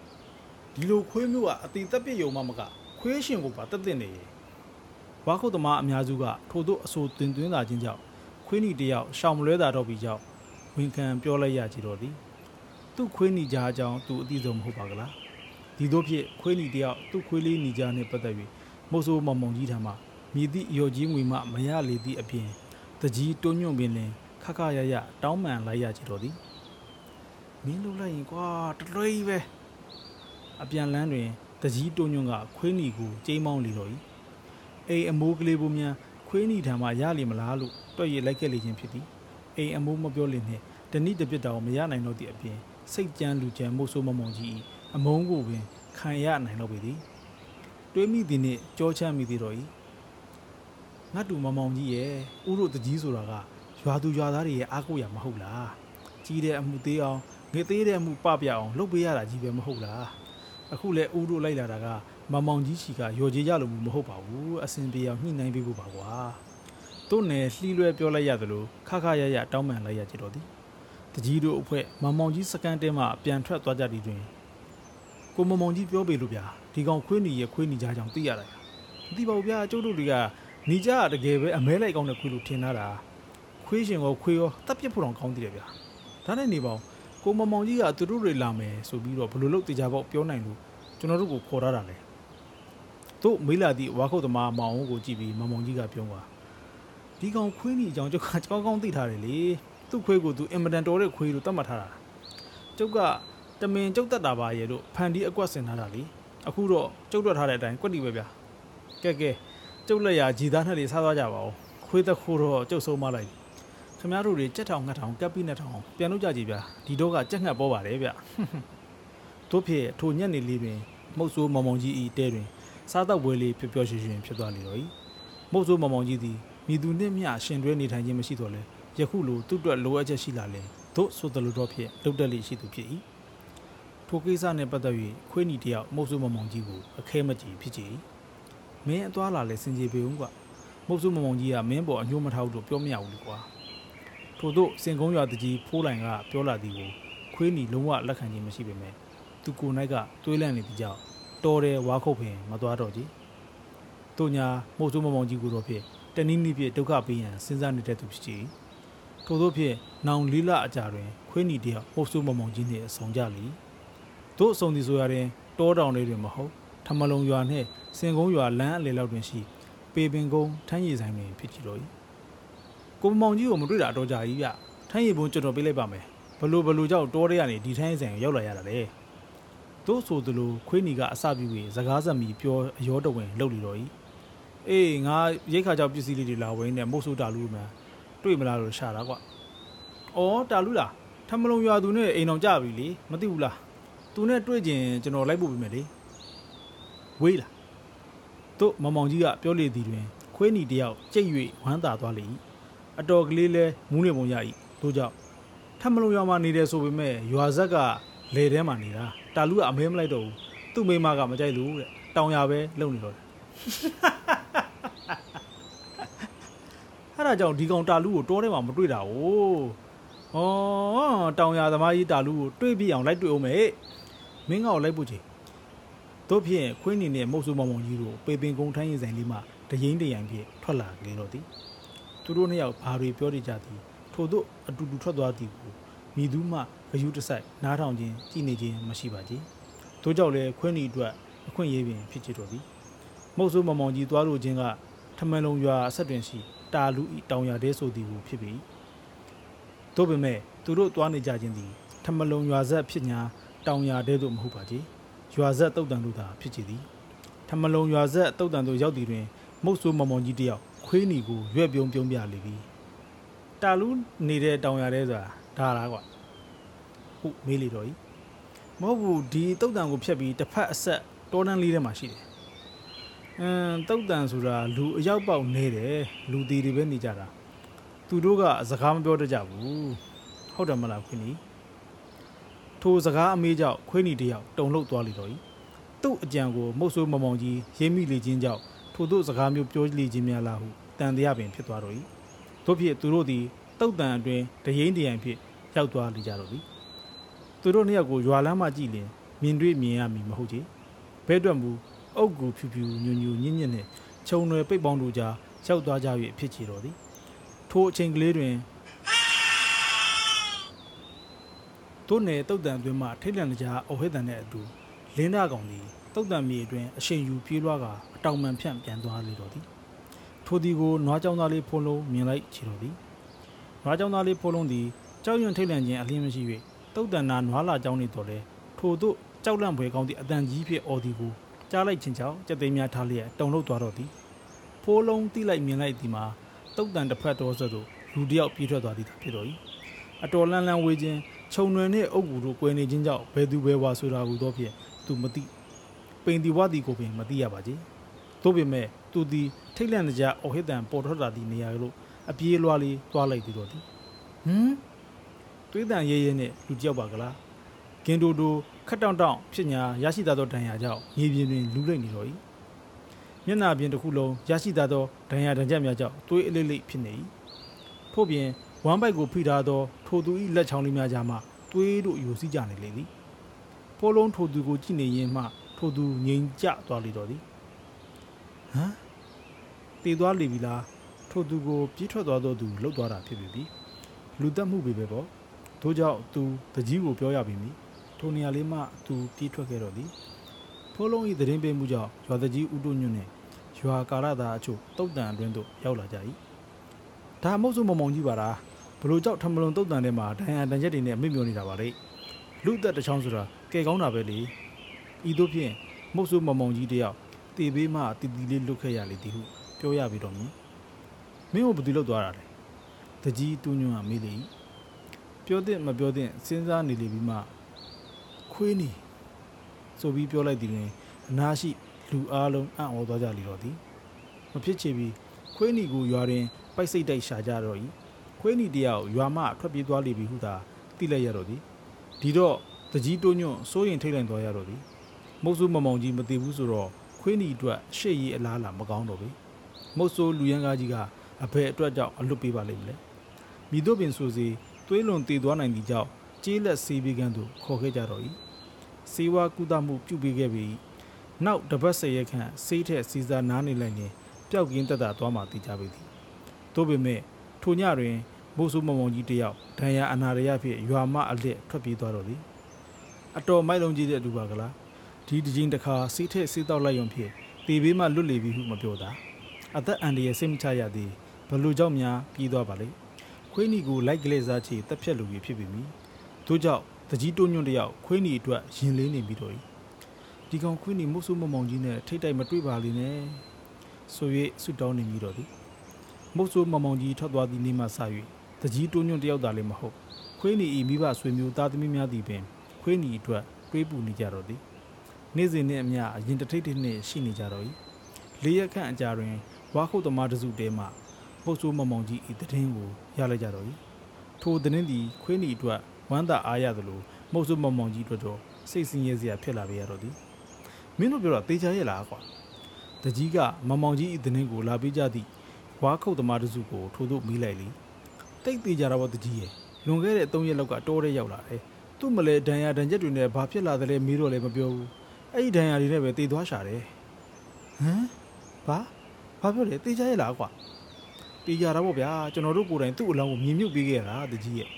ဒီလိုခွေးမျိုးကအတိတက်ပြစ်ယုံမှမကခွေးရှင်ကိုပါတက်တက်နေရဲ့ဝါခုတ်သမားအများစုကထို့သောအဆိုတွင်တွင်လာခြင်းကြောင့်ခွေးနီတယောက်ရှောင်မလွဲတာတော့ပြီးကြောင့်ဝန်ခံပြောလိုက်ရကြတော့သည်သူ့ခွေးနီကြားအကြောင်းသူအသိဆုံးမဟုတ်ပါကလားဒီတို့ဖြင့်ခွေးနီတယောက်သူ့ခွေးလေးနီကြားနှင့်ပတ်သက်၍မုတ်ဆိုးမောင်မောင်ကြီးထံမှမြည်သည့်အယော်ကြီးငွေမှမရလေသည့်အပြင်တကြီးတွညွန့်ပင်လင်ခခရရတောင်းပန်လိုက်ရကြတော့သည်မင်းလုပ်လိုက်ရင်ကွာတလွဲကြီးပဲ အပြန်လန်းတွင်တကြီးတွညွန့်ကခွေးနီကိုကျိမ်းမောင်းလေတော့၏အိမ်အမိုးကလေးပုံများခွေးနီထံမှရလိမလားလို့တွက်ရလိုက်ခဲ့လေခြင်းဖြစ်သည်အိမ်အမိုးမပြောလင်နှင့်တနည်းတစ်ပြစ်တောင်မရနိုင်တော့သည့်အပြင်စိတ်ကြမ်းလူကြမ်းမို့ဆိုးမမုံကြီးအမုန်းကိုပင်ခံရနိုင်တော့ပေသည်တွေးမိသည်နှင့်ကြောချမ်းမိသည်တော့၏ငါတူမမောင်ကြီးရဲ့ဥတို့တကြီးဆိုတာကရွာသူရွာသားတွေရဲ့အားကိုးရမဟုတ်လားကြီးတဲ့အမှုသေးအောင်ငေသေးတဲ့အမှုပပြအောင်လုပ်ပေးရတာကြီးပဲမဟုတ်လား အခုလဲဥတို့လိုက်လာတာကမမောင်ကြီးချီကရော်ကြေးကြလို့မဟုတ်ပါဘူးအစင်ပြေအောင်ညှိနှိုင်းပေးဖို့ပါကွာတို့နယ်လှီးလွဲပြောလိုက်ရသလိုခခရရတောင်းပန်လိုက်ရကြတော့သည်တကြီးတို့အဖွဲ့မမောင်ကြီးစကန်တဲမှပြန်ထွက်သွားကြသည်တွင်ကိုမမောင်ကြီးပြောပေလို့ဗျာဒီကောင်ခွေးနီရဲ့ခွေးနီကြားကြောင့်သိရတာမသိပါဘူးဗျာကျုပ်တို့တွေကနေကြတကယ်ပဲအမဲလိုက်ကောင်းတဲ့ခွေးလို့ထင်တာခွေးရှင်ရောခွေးရောတပ်ပြစ်ဖို့တော့ကောင်းသေးတယ်ဗျာဒါနဲ့နေပါဦး ကိုမမောင်ကြီးကသူတို့တွေလာမယ်ဆိုပြီးတော့ဘလို့လို့တေချာပေါက်ပြောနိုင်လို့ကျွန်တော်တို့ကိုခေါ်ရတာလေတို့မေးလာသည့်ဝါခုတ်သမားမောင်အောင်ကိုကြည့်ပြီးမမောင်ကြီးကပြောပါဒီကောင်ခွေးနီအကြောင်းကျုပ်ကကောင်းကောင်းသိထားတယ်လေသူ့ခွေးကိုသူအင်မတန်တော်တဲ့ခွေးလို့သတ်မှတ်ထားတာကျုပ်ကတမင်ကျုပ်တတ်တာပါရဲ့လို့ဖန်ဒီအကွက်ဆင်ထားတာလေအခုတော့ကျုပ်တွက်ထားတဲ့အတိုင်းကွက်တီပဲဗျာကဲကဲကျုပ်လက်ရဂျီသားနဲ့လေးစားသွားကြပါဦးခွေးတစ်ခုတော့ကျုပ်ဆုံးမလိုက် ခင်ဗျားတို့တွေကြက်ထောင်ငှက်ထောင်ကပ်ပြီးနဲ့ထောင်ပြန်လို့ကြကြည်ဗျာဒီတော့ကကြက်ငှက်ပေါ်ပါတယ်ဗျတို့ဖြစ်ထိုညက်နေလေးပင်မုတ်ဆိုးမောင်မောင်ကြီးဤတဲတွင် စားတော့ဝဲလေးပျော်ပျော်ရွှင်ရွှင်ဖြစ်သွားလေတော့၏မုတ်ဆိုးမောင်မောင်ကြီးသည်မိသူနှင့်မျှရှင်တွဲနေထိုင်ခြင်းမရှိတော့လဲယခုလိုသူ့အတွက်လိုအပ်ချက်ရှိလာလဲတို့ဆိုတယ်လို့တော့ဖြစ်လုတ်တက်လေးရှိသူဖြစ်၏ထိုကိစ္စနှင့်ပတ်သက်၍ခွေးနီတယောက်မုတ်ဆိုးမောင်မောင်ကြီးကိုအခဲမကြည့်ဖြစ်ကြ၏မင်းအသွားလာလဲစင်ကြေပေဦးကွာမုတ်ဆိုးမောင်မောင်ကြီးကမင်းပေါ်အညှိုးမထောက်လို့ပြောမရဘူးလေကွာ ထို့သို့စင်ကုန်းရွာတကြီးဖိုးလိုင်ကပြောလာသည်ကိုခွခွေးနီလုံးဝလက်ခံခြင်းမရှိပေမဲ့သူကိုယ်၌ကတွေးလန့်နေသကြောင့်တော်တယ်ဝါခုတ်ပင်မသွားတော့ကြည်တို့ညာမို့ဆိုးမမောင်ကြီးကိုတော့ဖြစ်တနည်းနည်းဖြင့်ဒုက္ခပေးရန်စဉ်းစားနေတဲ့သူဖြစ်ကြည်ထို့သောဖြင့်နောင်လေးလအကြာတွင် ခွေးနီတယောက်မို့ဆိုးမမောင်ကြီးနှင့်အဆောင်ကြလီတို့အဆောင်ဒီဆိုရတဲ့တောတောင်လေးတွင်မဟုတ်ထမလုံရွာနှင့်စင်ကုန်းရွာလမ်းအလယ်လောက်တွင်ရှိပေပင်ကုန်းထမ်းရည်ဆိုင်တွင်ဖြစ်ကြတော့၏ ကိုမောင်ကြီးကိုမတွေ့တာအတော်ကြာကြီးဗျထမ်းရည်ဘုံကျွန်တော်ပေးလိုက်ပါမယ်ဘလို့ဘလို့ကြောက်တောထဲကနေဒီထမ်းရည်ဆိုင်ကိုရောက်လာရတာလေတို့ဆိုသလိုခွေးနီကအစပြုပြီးစကားစမီပြောအယောတဝင်လှုပ်လီတော့၏အေးငါရိတ်ခါကြောက်ပစ္စည်းလေးတွေလာဝင်းနဲ့မို့ဆိုးတာလူမှန်တွေ့မလားလို့ရှာတာကွ။အော်တာလူလားထမလုံရွာသူနဲ့အိမ်အောင်ကြပြီလေမသိဘူးလား။သူနဲ့တွေ့ကျင်ကျွန်တော်လိုက်ဖို့ပြင်မယ်လေ။ဝေးလား။တို့မမောင်ကြီးကပြောလေသည်တွင်ခွေးနီတယောက်ကြိတ်၍ဝမ်းသာသွားလေ၏။ အတော်ကလေးလဲမူးနေပုံရ၏။တို့ကြောင့်ထမလုံရွာမှာနေတယ်ဆိုပေမဲ့ရွာဇက်ကလေထဲမှာနေတာ။တာလူကအမဲမလိုက်တော့ဘူး။သူ့မိမကမကြိုက်လို့တဲ့။တောင်ရပဲလုံနေတော့တယ်အဲ့ဒါကြောင့်ဒီကောင်တာလူကိုတောထဲမှာမတွေ့တာ哦။ဩတောင်ရသမားကြီးတာလူကိုတွေ့ပြအောင်လိုက်တွေ့အောင်မေမင်းကောင်လိုက်ဖို့ချိန်တို့ဖြင့်ခွင်းနေနဲ့မုတ်ဆိုးမောင်မောင်ကြီးတို့ပေပင်ကုန်းထမ်းရင်ဆိုင်လေးမှာတရင်တရံဖြင့်ထွက်လာကြတော့သည် သူတို့နှစ်ယောက်ဘာတွေပြောနေကြသည်ထို့သို့အတူတူထွက်သွားသည်ကိုမိသူမှဂယုတဆိုင်နားထောင်ခြင်းကြည်နေခြင်းမရှိပါကြ။တို့ကြောင့်လည်းခွင်းနေအတွက်အခွင့်အရေးပင်ဖြစ်ချတော့သည်မုတ်ဆိုးမောင်မောင်ကြီးသွားလို့ခြင်းကထမန်လုံးရွာအဆက်တွင်ရှိတာလူဤတောင်ရတဲ့ဆိုသည်ကိုဖြစ်ပြီတို့ပေမဲ့သူတို့သွားနေကြခြင်းသည်ထမလုံရွာဆက်ဖြစ်ညာတောင်ရတဲ့သို့မဟုတ်ပါကြီးရွာဆက်တုတ်တန်တို့သာဖြစ်ကြသည်ထမလုံရွာဆက်တုတ်တန်တို့ရောက်သည်တွင်မုတ်ဆိုးမောင်မောင်ကြီးတယောက် ခွေးနီကိုရွက်ပြုံးပြုံးပြလေပြီတာလူနေတဲ့တောင်ရတဲ့ဆိုတာဒါလားကွာဟုတ်မေးလေတော့ဤမဟုတ်ဘူးဒီတုတ်တန်ကိုဖြတ်ပြီးတစ်ဖက်အဆက်တောတန်းလေးထဲမှာရှိတယ်အမ်တုတ်တန်ဆိုတာလူအယောက်ပေါက်နေတယ်လူတီတွေပဲနေကြတာသူတို့ကစကားမပြောတတ်ကြဘူးဟုတ်တယ်မလားခွင်းနီထိုစကားအမေးကြောင့်ခွင်းနီတယောက်တုံလှုပ်သွားလိတော့ဤသူ့အကြံကိုမုတ်ဆိုးမမောင်ကြီးရေးမိလေခြင်းကြောင့် ထို့သောစကားမျိုးပြောလေခြင်းများလားဟုတန်တရားပင်ဖြစ်သွားတော့ဤတို့ဖြစ်သူတို့သည်တုတ်တန်အတွင်းတရင်တရံဖြစ်ရောက်သွားလိကြတော့သည်သူတို့နှစ်ယောက်ကိုရွာလမ်းမှကြည့်လင်မြင်တွေ့မြင်ရမည်မဟုတ်ချေဘဲအတွက်မူအုတ်ကူဖြူဖြူညူညူညင်ညင်နဲ့ခြုံရွယ်ပိတ်ပေါင်းတို့ကြားရောက်သွားကြ၍ဖြစ်ချေတော်သည်ထိုအချိန်ကလေးတွင်တို့နယ်တုတ်တန်အတွင်းမှထိတ်လန့်ကြားအဝဟိတန်နဲ့အတူလင်းသားကောင်သည် တုတ်တန်မြေအတွင်းအရှိန်ယူပြေးလွှားကာအတောင်မှန်ဖြန့်ပြန်သွားလေတော်သည်ထိုသည်ကိုနွားကြောင်သားလေးဖိုးလုံးမြင်လိုက်ချေတော်သည်နွားကြောင်သားလေးဖိုးလုံးသည်ကြောက်ရွံ့ထိတ်လန့်ခြင်းအလင်းမရှိ၍တုတ်တန်နာနွားလာကြောင်းနေတော်လဲထိုတို့ကြောက်လန့်ဖွယ်ကောင်းသည့်အတန်ကြီးဖြစ်အော်ဒီကိုကြားလိုက်ခြင်းကြောင့်ကြက်သိမ်းများထားလျက်တုံလို့သွားတော့သည်ဖိုးလုံးတိလိုက်မြင်လိုက်သည်မှာတုတ်တန်တစ်ဖက်တော်ဆိုသို့လူတယောက်ပြေးထွက်သွားသည်ဖြစ်တော်၏အတော်လန်းလန်းဝေးခြင်းခြုံနှွယ်နှင့်အုပ်ကူတို့ကွယ်နေခြင်းကြောင့်ဘယ်သူဘယ်ဝါဆိုတာဟုသောဖြင့်သူမသိ ပိန်တီဝတီကိုပင်မသိရပါကြသို့ပေမဲ့သူသည်ထိတ်လန့်ကြအော်ဟစ်တန်ပေါ်ထွက်လာသည့်နေရာသို့အပြေးလွှားလေးသွားလိုက်သည်တော့သည်ဟမ်တွေးတန်ရဲရဲနဲ့လူတယောက်ပါကလားဂင်တိုတိုခက်တောင့်တောင့်ဖြစ်ညာရရှိသောဒဏ်ရာကြောင့်မြေပြင်တွင်လူလိမ့်နေတော့၏မျက်နာပြင်တစ်ခုလုံးရရှိသောဒဏ်ရာဒဏ်ချက်များကြောင့်သွေးအလေးလေးဖြစ်နေ၏ထို့ပြင်ဝမ်ဘိုက်ကိုဖိထားသောထိုသူ၏လက်ချောင်းလေးများကြားမှသွေးတို့ယူစည်းကြနေလေသည်ဖိုးလုံးထိုသူကိုကြည့်နေရင်မှ ထိုသူငြိမ်ကျသွားလေတော့သည်ဟမ်တည်သွားလေပြီလားထိုသူကိုပြေးထွက်သွားသောသူလှုပ်သွားတာဖြစ်ပြီလူတက်မှုပဲပဲပေါ့ထို့ကြောင့်သူတကြီးကိုပြောရပြီမိထိုနေရာလေးမှသူပြေးထွက်ခဲ့တော့သည်ဖိုးလုံး၏သတင်းပေးမှုကြောင့်ရွာတကြီးဥတုညွန့်နှင့်ရွာကာရသာအချို့တုတ်တန်အတွင်းသို့ရောက်လာကြ၏ဒါမဟုတ်ဆိုမမောင်ကြီးပါလားဘလို့ကြောက်ထမလွန်တုတ်တန်ထဲမှာဒဏ်ရာတန်ချက်တွေနဲ့မိမျောနေတာပါလေလူသက်တစ်ချောင်းဆိုတာကဲကောင်းတာပဲလေ ဤတို့ဖြင့်မဟုတ်ဆိုမမောင်ကြီးတယောက်တေဘေးမှတီတီလေးလွတ်ခဲ့ရလေသည်ဟုပြောရပြီးတော့မြင်မင်းကဘယ်သူလောက်သွားတာလဲတကြီးတူးညွန့်ကမေးလေပြောတဲ့မပြောတဲ့စဉ်းစားနေလေပြီးမှခွေးနေဆိုပြီးပြောလိုက်သည်တွင်အနာရှိလူအားလုံးအံ့ဩသွားကြလေတော့သည်မဖြစ်ချေပြီးခွေးနီကိုရွာတွင်ပိုက်စိတ်တိုက်ရှာကြတော့၏ခွေးနီတယောက်ရွာမှထွက်ပြေးသွားလိပြီဟုသာသိလိုက်ရတော့သည်ဒီတော့တကြီးတိုးညွန့်စိုးရင်ထိတ်လန့်သွားရတော့သည် မုတ်ဆိုးမမောင်ကြီးမသိဘူးဆိုတော့ခွေးနီအတွက်ရှေ့ရေးအလားလာမကောင်းတော့ပြီမုတ်ဆိုးလူရန်ကားကြီးကအဘယ်အတွက်ကြောင့်အလွတ်ပေးပါလိမ့်မလဲမိတို့ပင်ဆိုစီသွေးလွန်တည်သွားနိုင်သည့်ကြောင့်ကျေးလက်ဆေးပေးကန်းသို့ခေါ်ခဲ့ကြတော့၏စေဝါကုသမှုပြုပေးခဲ့ပြီးနောက်တပတ်ဆယ်ရက်ခန့်ဆေးထက်စီစာနားနေလိုက်ရင်ပျောက်ကင်းတက်တာသွားမှသိကြပေသည်သို့ပေမဲ့ထိုညတွင်မိုးဆူမုံမုံကြီးတယောက်ဒဏ်ရာအနာရရဖြင့်ရွာမအလစ်ထွက်ပြေးသွားတော့သည်အတော်မိုက်လုံးကြီးတဲ့လူပါကလား ဒီတစ်ချိန်တစ်ခါဆေးထက်ဆေးတောက်လိုက်ရုံဖြင့်တေဘေးမှလွတ်လေပြီဟုမပြောတာအသက်အန္တရာယ်စိတ်မချရသည်ဘလို့ကြောင့်များပြေးသွားပါလိမ့်ခွေးနီကိုလိုက်ကလေးစားချေတက်ဖြတ်လူကြီးဖြစ်ပြီမီထို့ကြောင့်တကြီးတွညွန့်တယောက်ခွေးနီအတွက်ရင်လေးနေပြီးတော့ဒီကောင်ခွေးနီမုတ်ဆုမမောင်ကြီးနဲ့ထိတ်တိုက်မတွေ့ပါလိမ့်နဲ့ဆို၍ဆွတောင်းနေပြီးတော့သည်မုတ်ဆုမမောင်ကြီးထွက်သွားသည့်နေ့မှစ၍တကြီးတွညွန့်တယောက်သာလည်းမဟုတ်ခွေးနီဤမိဘဆွေမျိုးသားသမီးများသည်ပင်ခွေးနီအတွက်တွေးပူနေကြတော့သည် နေ့စဉ်နှင့်အမျှအရင်တထိတ်ထိတ်နှင့်ရှိနေကြတော့၏လေးရက်ခန့်အကြာတွင်ဝါခုတ်သမားတစုတဲမှပုတ်ဆိုးမမောင်ကြီးဤတည်င်းကိုရလိုက်ကြတော့၏ထိုတည်င်းသည်ခွေးနီအတွက်ဝမ်းသာအားရသလိုမုတ်ဆိုးမမောင်ကြီးတို့တော့စိတ်ဆင်းရဲစရာဖြစ်လာပေရတော့သည်မင်းတို့ပြောတာတေချာရဲ့လားကွာတကြီးကမမောင်ကြီးဤတည်င်းကိုလာပေးကြသည့်ဝါခုတ်သမားတစုကိုထို့သို့မိလိုက်လေတိတ်သေးကြတာပေါ့တကြီးရဲ့လွန်ခဲ့တဲ့၃ရက်လောက်ကတိုးရဲရောက်လာတယ်သူ့မလဲဒဏ်ရာဒဏ်ချက်တွေနဲ့ဘာဖြစ်လာသလဲမေးတော့လည်းမပြောဘူး အဲ့ဒီဒဏ်ရာတွေနဲ့ပဲတေသွားရှာတယ်ဟမ်ဘာဘာပြောလဲတေချာရဲ့လားကွာတေချာတာပေါ့ဗျာကျွန်တော်တို့ကိုယ်တိုင်သူ့အလောင်းကိုမြင်မြုပ်ပေးခဲ့တာတကြီးရဲ့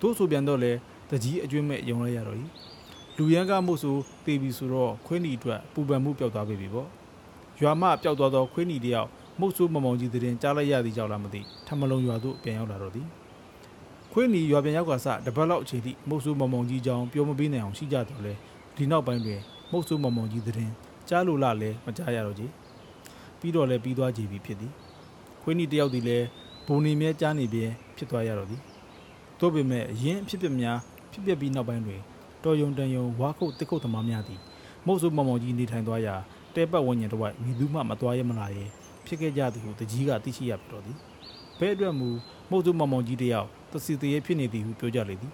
တို့ဆိုပြန်တော့လေတကြီးအကျွင်းမဲ့ယုံလိုက်ရတော့ ਈ လူရန်ကမှုဆိုတေပြီဆိုတော့ခွင်းနီအတွက်ပူပန်မှုပျောက်သွားပြီပေါ့ရွာမပျောက်သွားသောခွင်းနီတယောက်မုတ်ဆိုးမမောင်ကြီးတဲ့ကြားလိုက်ရသည်ကြောင့်လားမသိထမလုံးရွာသို့ပြန်ရောက်လာတော့သည်ခွင်းနီရွာပြန်ရောက်ကစတပတ်လောက်အချိန်ထိမုတ်ဆိုးမမောင်ကြီးကြောင်းပြောမပေးနိုင်အောင်ရှိကြတော့လေဒီနောက်ပိုင်းတွင် မုတ်ဆိုးမမောင်ကြီးတဲ့ကြားလို့လားလဲမကြားရတော့ကြီးပြီးတော့လဲပြီးသွားကြပြီဖြစ်သည်ခွင်းနီတယောက်ဒီလဲဘုံနေမြဲကြားနေပြဲဖြစ်သွားရတော့သည်သို့ပေမဲ့အရင်ဖြစ်ပများဖြစ်ပပြီးနောက်ပိုင်းတွင်တော်ယုံတန်ယုံဝါခုတ်တစ်ခုတ်သမားများသည်မုတ်ဆိုးမမောင်ကြီးနေထိုင်သွားရာတဲပတ်ဝန်းကျင်တစ်ဝိုက်မိသူမှမသွားရမလာရဲ့ဖြစ်ခဲ့ကြသည်ဟုတကြီးကသိရှိရပြီတော့သည်ဘဲအတွက်မူမုတ်ဆိုးမမောင်ကြီးတယောက်တစီတရေဖြစ်နေသည်ဟုပြောကြလေသည်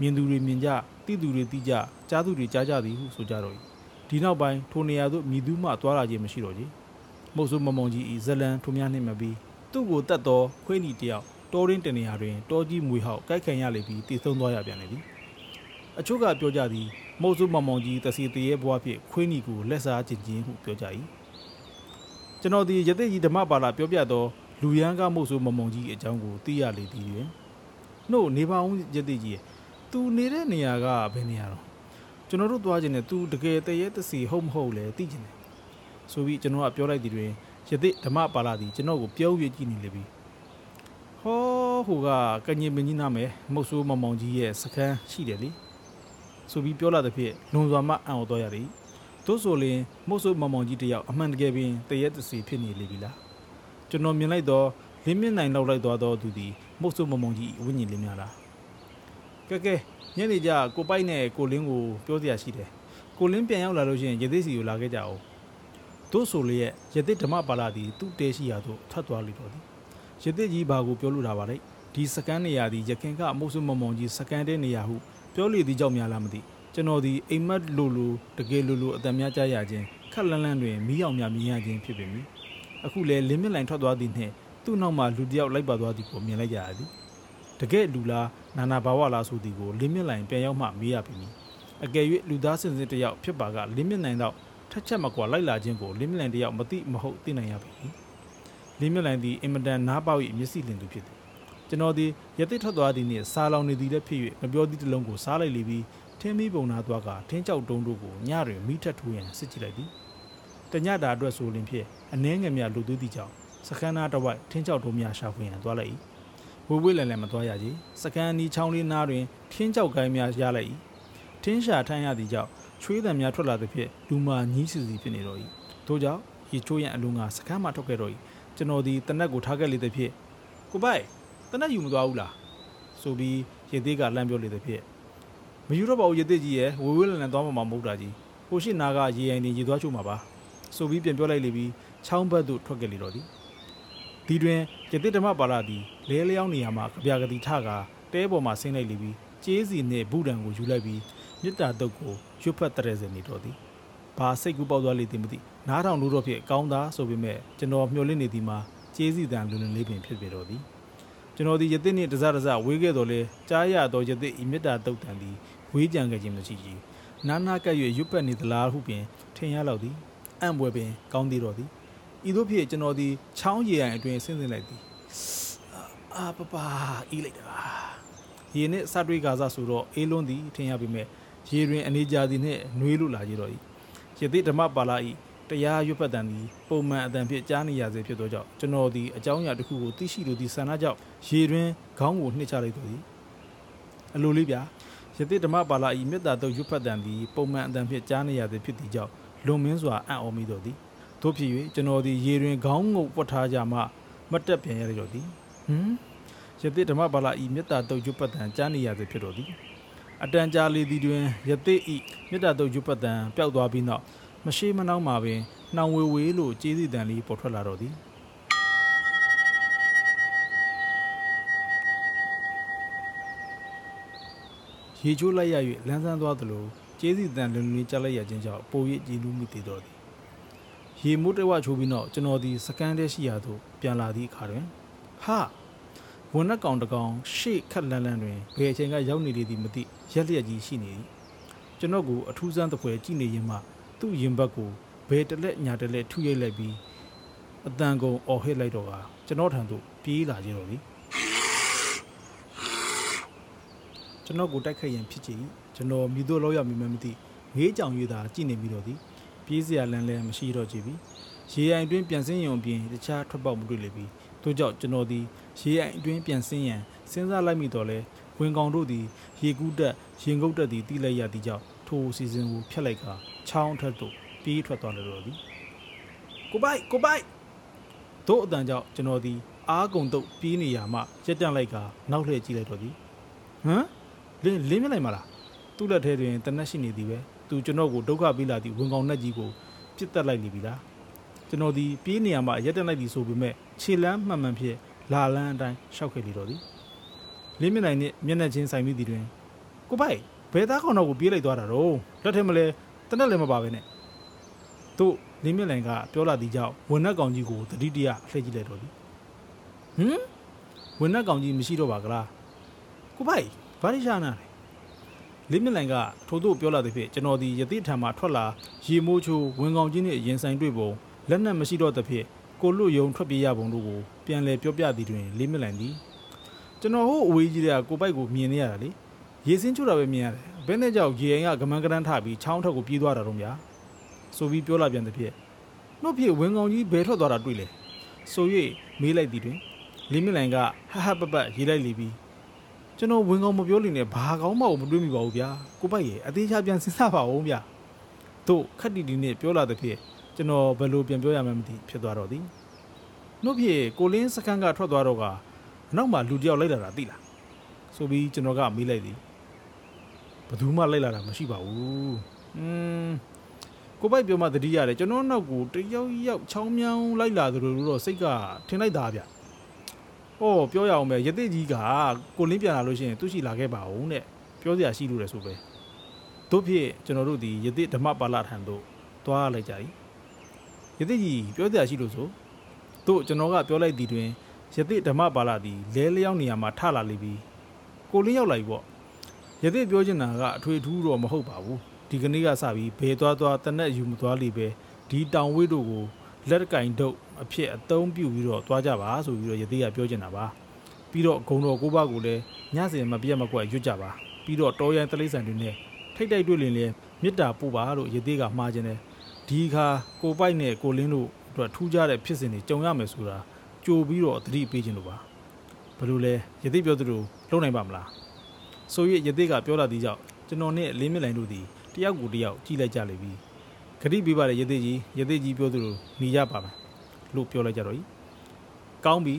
မြင်သူတွေမြင်ကြသိသူတွေသိကြကြားသူတွေကြားကြသည်ဟုဆိုကြတော့၏ ဒီနောက်ပိုင်းထိုနေရာသို့မိသူမှသွားလာခြင်းမရှိတော့ကြီးမုတ်ဆိုးမမောင်ကြီးဤဇလန်ထိုများနှင့်မပြီးသူ့ကိုတတ်သောခွေးနီတယောက်တောရင်းတနေရာတွင်တောကြီးမွေဟောက်ကိုက်ခံရလေပြီးတည်ဆုံးသွားရပြန်လေသည်အချို့ကပြောကြသည်မုတ်ဆုမောင်မောင်ကြီးတစီတရေဘွားဖြင့်ခွေးနီကိုလက်စားကျင်ချင်းဟုပြောကြ၏ကျွန်တော်ဒီရသေးကြီးဓမ္မပါလာပြောပြသောလူရန်ကမုတ်ဆုမောင်မောင်ကြီးအကြောင်းကိုသိရလေသည်တွင်နှုတ်နေပါအောင်ရသေးကြီးသူနေတဲ့နေရာကဘယ်နေရာတော့ ကျွန်တော်တို့သွားခြင်းနဲ့သူတကယ်တရေတစီဟုတ်မဟုတ်လဲသိခြင်းတယ်ဆိုပြီးကျွန်တော်ကပြောလိုက်သည်တွင်ရသေးဓမ္မပါလာသည်ကျွန်တော်ကိုပြောပြကြည့်နေလေပြီဟောဟိုကကညင်မင်းကြီးနားမယ်မုတ်ဆိုးမမောင်ကြီးရဲ့စခန်းရှိတယ်လေဆိုပြီးပြောလာတဲ့ဖြစ်လွန်စွာမှအံ့ဩတော့ရသည်သို့ဆိုလျှင်မုတ်ဆိုးမမောင်ကြီးတယောက်အမှန်တကယ်ပင်တရက်တစီဖြစ်နေလေပြီလားကျွန်တော်မြင်လိုက်တော့လင်းမြင့်နိုင်လောက်လိုက်သွားတော့သူသည်မုတ်ဆိုးမမောင်ကြီးဝိညာဉ်လေးများလားကဲကဲ ညနေကျကိုပိုက်နဲ့ကိုလင်းကိုပြောစရာရှိတယ်ကိုလင်းပြန်ရောက်လာလို့ရှိရင်ရသေးစီကိုလာခဲ့ကြအောင်သို့ဆိုလျက်ရသေးဓမ္မပါလာသည်သူ့တဲရှိရာသို့ထပ်သွားလိမ့်တော်သည်ရသေးကြီးဘာကိုပြောလို့တာပါလဲဒီစကန်နေရာသည်ရခင်ကအမိုးဆုမမောင်ကြီးစကန်တဲ့နေရာဟုပြောလေသည်ကြောင့်များလားမသိကျွန်တော်ဒီအိမ်မက်လိုလိုတကယ်လိုလိုအတန်များကြားရခြင်းခက်လန်းလန်းတွင်မီးအောင်များမြင်ရခြင်းဖြစ်ပေမည်အခုလဲလင်းမြင့်လိုင်ထွက်သွားသည်နှင့်သူ့နောက်မှလူတယောက်လိုက်ပါသွားသည်ကိုမြင်လိုက်ရသည်တကယ်လူလား နာနာဘာဝလားဆိုသည်ကိုလင်းမြင့်လိုင်ပြန်ရောက်မှမေးရပြီအကယ်၍လူသားစင်စစ်တယောက်ဖြစ်ပါကလင်းမြင့်နိုင်တော့ထက်ချက်မကွာလိုက်လာခြင်းကိုလင်းမြင့်လိုင်တယောက်မသိမဟုတ်သိနိုင်ရပြီလင်းမြင့်လိုင်သည်အင်မတန်နားပေါက်၏မျက်စိလင်သူဖြစ်သည်ကျွန်တော်ဒီရတိထွက်သွားသည်နှင့်စားလောင်နေသည်လည်းဖြစ်၍မပြောသည့်တလုံးကိုစားလိုက်လေပြီးထင်းမီးပုံနာသွားကထင်းကြောက်တုံးတို့ကိုညတွင်မိထက်ထိုးရန်စစ်ကြည့်လိုက်သည်တညတာအတွက်ဆိုလင်ဖြင့်အနှဲငယ်များလူသွေးသည့်ကြောင့်စခန်းသားတစ်ဝိုက်ထင်းကြောက်တုံးများရှာဖွေရန်သွားလိုက်၏ ဝေဝေးလည်လည်မသွားရကြီးစခန်းနီးချောင်းလေးနားတွင်ထင်းကြောက်ကိုင်းများရလိုက်၏ထင်းရှာထမ်းရသည့်ကြောင့်ချွေးတံများထွက်လာသည်ဖြင့်လူမာညည်းစီစီဖြစ်နေတော့၏ထို့ကြောင့်ရေချိုးရန်အလုံးကစခန်းမှထွက်ခဲ့တော့၏ကျွန်တော်ဒီတနက်ကိုထားခဲ့လေသည်ဖြင့်ကိုပိုက်တနက်ယူမသွားဘူးလားဆိုပြီးရေသေးကလမ်းပြောလေတဲ့ဖြစ်မယူတော့ပါဘူးရေသေးကြီးရဲ့ဝေဝေးလန်လန်သွားမှမဟုတ်တာကြီးဟိုရှိနာကရေအိမ်နေရေသွားချို့မှာပါဆိုပြီးပြန်ပြောလိုက်လေပြီးချောင်းဘက်သို့ထွက်ခဲ့လေတော့သည် ဒီတွင်ရေသေးဓမ္မပါလာသည်လဲလျောင်းနေရာမှာကြပြကတိထကတဲပေါ်မှာဆင်းလိုက်လေပြီးကျေးစီနှင့်ဘူးတံကိုယူလိုက်ပြီးမြစ်တာတုတ်ကိုရွတ်ဖက်တရဲစင်နေတော့သည်ဘာစိတ်ကူးပေါက်သွားလေသည်မသိနားထောင်လို့တော့ဖြစ်ကောင်းသားဆိုပေမဲ့ကျွန်တော်မျှော်လင့်နေသည်မှာကျေးစီတန်လွန်လွန်လေးပင်ဖြစ်ပြတော့သည်ကျွန်တော်ဒီယသိနှင့်တစားတစားဝေးခဲ့တော်လဲကြားရသောယသိဤမေတ္တာတုတ်တန်သည်ဝေးကြံခဲ့ခြင်းမရှိကြီးနာနာကပ်၍ရွတ်ပတ်နေသလားဟုပင်ထင်ရလောက်သည်အံ့ဘွယ်ပင်ကောင်းသေးတော်သည် ဤသို့ဖြစ်ကျွန်တော်သည်ချောင်းရည်ရန်အတွင်ဆင်းဆင်းလိုက်သည်အာပပဤလိုက်တာရေနှင့်စတွေးကားစားဆိုတော့အေးလွန်းသည်ထင်ရပေမဲ့ရေတွင်အနေကြသည်နှင့်နှွေးလို့လာကြတော့၏ယသိဓမ္မပါဠိ၏တရားရွတ်ပတ်တန်သည်ပုံမှန်အတန်ဖြင့်ကြားနေရစေဖြစ်သောကြောင့်ကျွန်တော်သည်အကြောင်းအရာတစ်ခုကိုသိရှိလိုသည့်ဆန္ဒကြောင့်ရေတွင်ခေါင်းကိုနှိမ့်ချလိုက်သည်အလိုလေးဗျာယသိဓမ္မပါဠိ၏မေတ္တာတို့ရွတ်ပတ်တန်သည်ပုံမှန်အတန်ဖြင့်ကြားနေရစေဖြစ်သည့်ကြောင့်လွန်မင်းစွာအံ့ဩမိတော်သည် တို့ဖြစ်၍ကျွန်တော်သည်ရေတွင်ခေါင်းငုပ်ပွက်ထားကြမှမတ်တက်ပြန်ရတော့သည်ဟမ်ယသိဓမ္မပါဠိ၏မေတ္တာတို့ရွတ်ပတ်တန်ကြားနေရစေဖြစ်တော်သည်အတန်ကြာလေသည်တွင်ယသိဤမေတ္တာတို့ရွတ်ပတ်တန်ပျောက်သွားပြီးနောက်မရှိမနှောင်းမှာပင်နှောင်ဝေဝေလို့ကြေးစီတန်လေးပေါ်ထွက်လာတော့သည်ရေချိုးလိုက်ရ၍လန်းဆန်းသွားသလိုကျေးစီတန်လွန်လွန်ကြားလိုက်ရခြင်းကြောင့်ပို၍ကြည်လူးမိသေးတော်သည် ရေမိုးတဝချိုးပြီးနောက်ကျွန်တော်သည်စကန်တဲရှိရာသို့ပြန်လာသည့်အခါတွင်ဟာဝန်နှက်ကောင်တကောင်ရှေ့ခက်လန်းလန်းတွင်ဘယ်အချိန်ကရောက်နေလေသည်မသိရက်လျက်ကြီးရှိနေသည်ကျွန်တော်ကိုအထူးဆန်းသဖွယ်ကြည့်နေရင်မှသူ့ရင်ဘတ်ကိုဘယ်တလက်ညာတလက်ထုရိုက်လိုက်ပြီးအတန်ကုန်အော်ဟစ်လိုက်တော့ကကျွန်တော်ထံသို့ပြေးလာကြတော့လေကျွန်တော်ကိုတိုက်ခိုက်ရင်ဖြစ်ချင်ကျွန်တော်မိတို့လောက်ရမိမှမသိငေးကြောင်ရည်သာကြည့်နေပြီးတော့ဒီ ပြေးစရာလမ်းလည်းမရှိတော့ကြပြီရေအိမ်တွင်းပြန်ဆင်းရုံပြင်တခြားထွက်ပေါက်မတွေ့လေပြီတို့ကြောင့်ကျွန်တော်ဒီရေအိမ်အတွင်းပြန်ဆင်းရန်စဉ်းစားလိုက်မိတော့လဲဝင်ကောင်တို့သည်ရေကူးတက်ရင်ကုတ်တက်သည်တီးလိုက်ရသည့်ကြောင့်ထိုစီစဉ်ကိုဖျက်လိုက်ကချောင်းထက်သို့ပြေးထွက်သွားတယ်လို့ဒီကိုပိုက်ကိုပိုက်တို့အတန်ကြောင့်ကျွန်တော်ဒီအားကုံတုတ်ပြေးနေရမှရက်တန့်လိုက်ကနောက်လှည့်ကြည့်လိုက်တော့ဒီဟမ်လင်းလင်းမြလိုက်မလားသူ့လက်ထဲတွင်တနက်ရှိနေသည်ပဲ သူကျွန်တော်ကိုဒုက္ခပေးလာသည့်ဝင်ကောင်နှက်ကြီးကိုပြစ်တက်လိုက်နေပြီလားကျွန်တော်ဒီပြေးနေရမှရက်တက်လိုက်သည်ဆိုပေမဲ့ခြေလမ်းမှန်မှန်ဖြစ်လာလန်းအတိုင်းရှောက်ခဲ့လေတော့သည်လင်းမြနိုင်နဲ့မျက်နှာချင်းဆိုင်မိသည်တွင်ကိုပိုက်ဘယ်သားကောင်တော့ကိုပြေးလိုက်သွားတာတော့လက်ထဲမလဲတနက်လည်းမပါပဲနဲ့တို့လင်းမြလိုင်ကပြောလာသည်ကြောင့်ဝန်နှက်ကောင်ကြီးကိုတတိတရလှည့်ကြည့်လိုက်တော့သည်ဟမ်ဝန်နှက်ကောင်ကြီးမရှိတော့ပါကလားကိုပိုက်ဘာလို့ရှာနာလဲ လင်းမြလိုင်ကထို့သို့ပြောလာသည်ဖြင့်ကျွန်တော်ဒီယသိထံမှထွက်လာရေမိုးချိုးဝင်ကောင်ကြီးနှင့်ရင်ဆိုင်တွေ့ပုံလက်နက်မရှိတော့သဖြင့်ကိုလွတ်ယုံထွက်ပြေးရပုံတို့ကိုပြန်လည်ပြောပြသည်တွင်လေးမလန်သည်ကျွန်တော်ဟိုအဝေးကြီးတဲ့ကိုပိုက်ကိုမြင်နေရတာလေရေစင်းချိုးတာပဲမြင်ရတယ်ဘယ်နဲ့ကြောက်ရေအိမ်ကဂမန်ကရန်ထပြီးချောင်းထက်ကိုပြေးသွားတာတော့ဗျာဆိုပြီးပြောလာပြန်တဲ့ဖြစ်နှုတ်ဖြစ်ဝင်ကောင်ကြီးဘယ်ထွက်သွားတာတွေ့လဲဆို၍မေးလိုက်သည်တွင်လေးမလန်ကဟဟပပရေးလိုက်လီပြီး ကျွန်တော်ဝင်ကောင်မပြောလိမ့်နဲ့ဘာကောင်းမှမတွေးမိပါဘူးဗျာကိုပိုက်ရဲ့အသေးချာပြန်စဉ်းစားပါဦးဗျာတို့ခက်တီတီနဲ့ပြောလာတဲ့ဖြစ်ကျွန်တော်ဘယ်လိုပြန်ပြောရမှန်းမသိဖြစ်သွားတော့သည်နှုတ်ဖြစ်ကိုလင်းစကန်ကထွက်သွားတော့ကအနောက်မှာလူတယောက်လိုက်လာတာသိလားဆိုပြီးကျွန်တော်ကမေးလိုက်သည်ဘယ်သူမှလိုက်လာတာမရှိပါဘူးอืมကိုပိုက်ပြောမှတတိရတယ်ကျွန်တော်နောက်ကိုတယောက်ယောက်ချောင်းမြောင်းလိုက်လာသလိုတော့စိတ်ကထင်လိုက်တာဗျ ဟောပြောရအောင်ပဲရတိကြီးကကိုလင်းပြန်လာလို့ရှိရင်သူရှိလာခဲ့ပါဦးတဲ့ပြောစရာရှိလို့လည်းဆိုပဲတို့ဖြစ်ကျွန်တော်တို့ဒီယတိဓမ္မပါဠထံသို့သွားလိုက်ကြ၏ယတိကြီးပြောစရာရှိလို့ဆိုတို့ကျွန်တော်ကပြောလိုက်သည်တွင်ယတိဓမ္မပါဠသည်လဲလျောင်းနေရာမှာထလာလိမ့်ပြီးကိုလင်းရောက်လာပြီပေါ့ယတိပြောချင်တာကအထွေထူးတော့မဟုတ်ပါဘူးဒီကနေ့ကစပြီးဘယ်သွားသွားတနက်ယူမသွားလိပဲဒီတောင်ဝေးတို့ကိုလက်ကင်ဒုတ် အဖြစ်အသုံးပြုပြီးတော့သွားကြပါဆိုပြီးတော့ယတိကပြောချင်တာပါပြီးတော့ဂုံတော်ကိုဘကိုလည်းညစဉ်မပြတ်မကွက်ရွတ်ကြပါပြီးတော့တော်ရန်တလိษံတွေနဲ့ထိတ်တိုက်တွေ့လင်လဲမေတ္တာပို့ပါလို့ယတိကမှားခြင်းတယ်ဒီခါကိုပိုက်နဲ့ကိုလင်းတို့အတွက်ထူးခြားတဲ့ဖြစ်စဉ်တွေကြုံရမယ်ဆိုတာကြိုပြီးတော့သတိပေးခြင်းလို့ပါဘယ်လိုလဲယသိပြောသလိုလုပ်နိုင်ပါမလားဆိုရယသိကပြောလာသည်ကြောင့်ကျွန်တော်နဲ့လင်းမြလိုင်တို့သည်တယောက်ကိုတယောက်ကြည့်လိုက်ကြလိမ့်ပြီဂတိပေးပါတဲ့ယသိကြီးယသိကြီးပြောသလိုหนีရပါမယ် လို့ပြောလိုက်ကြတော့ဤကောင်းပြီ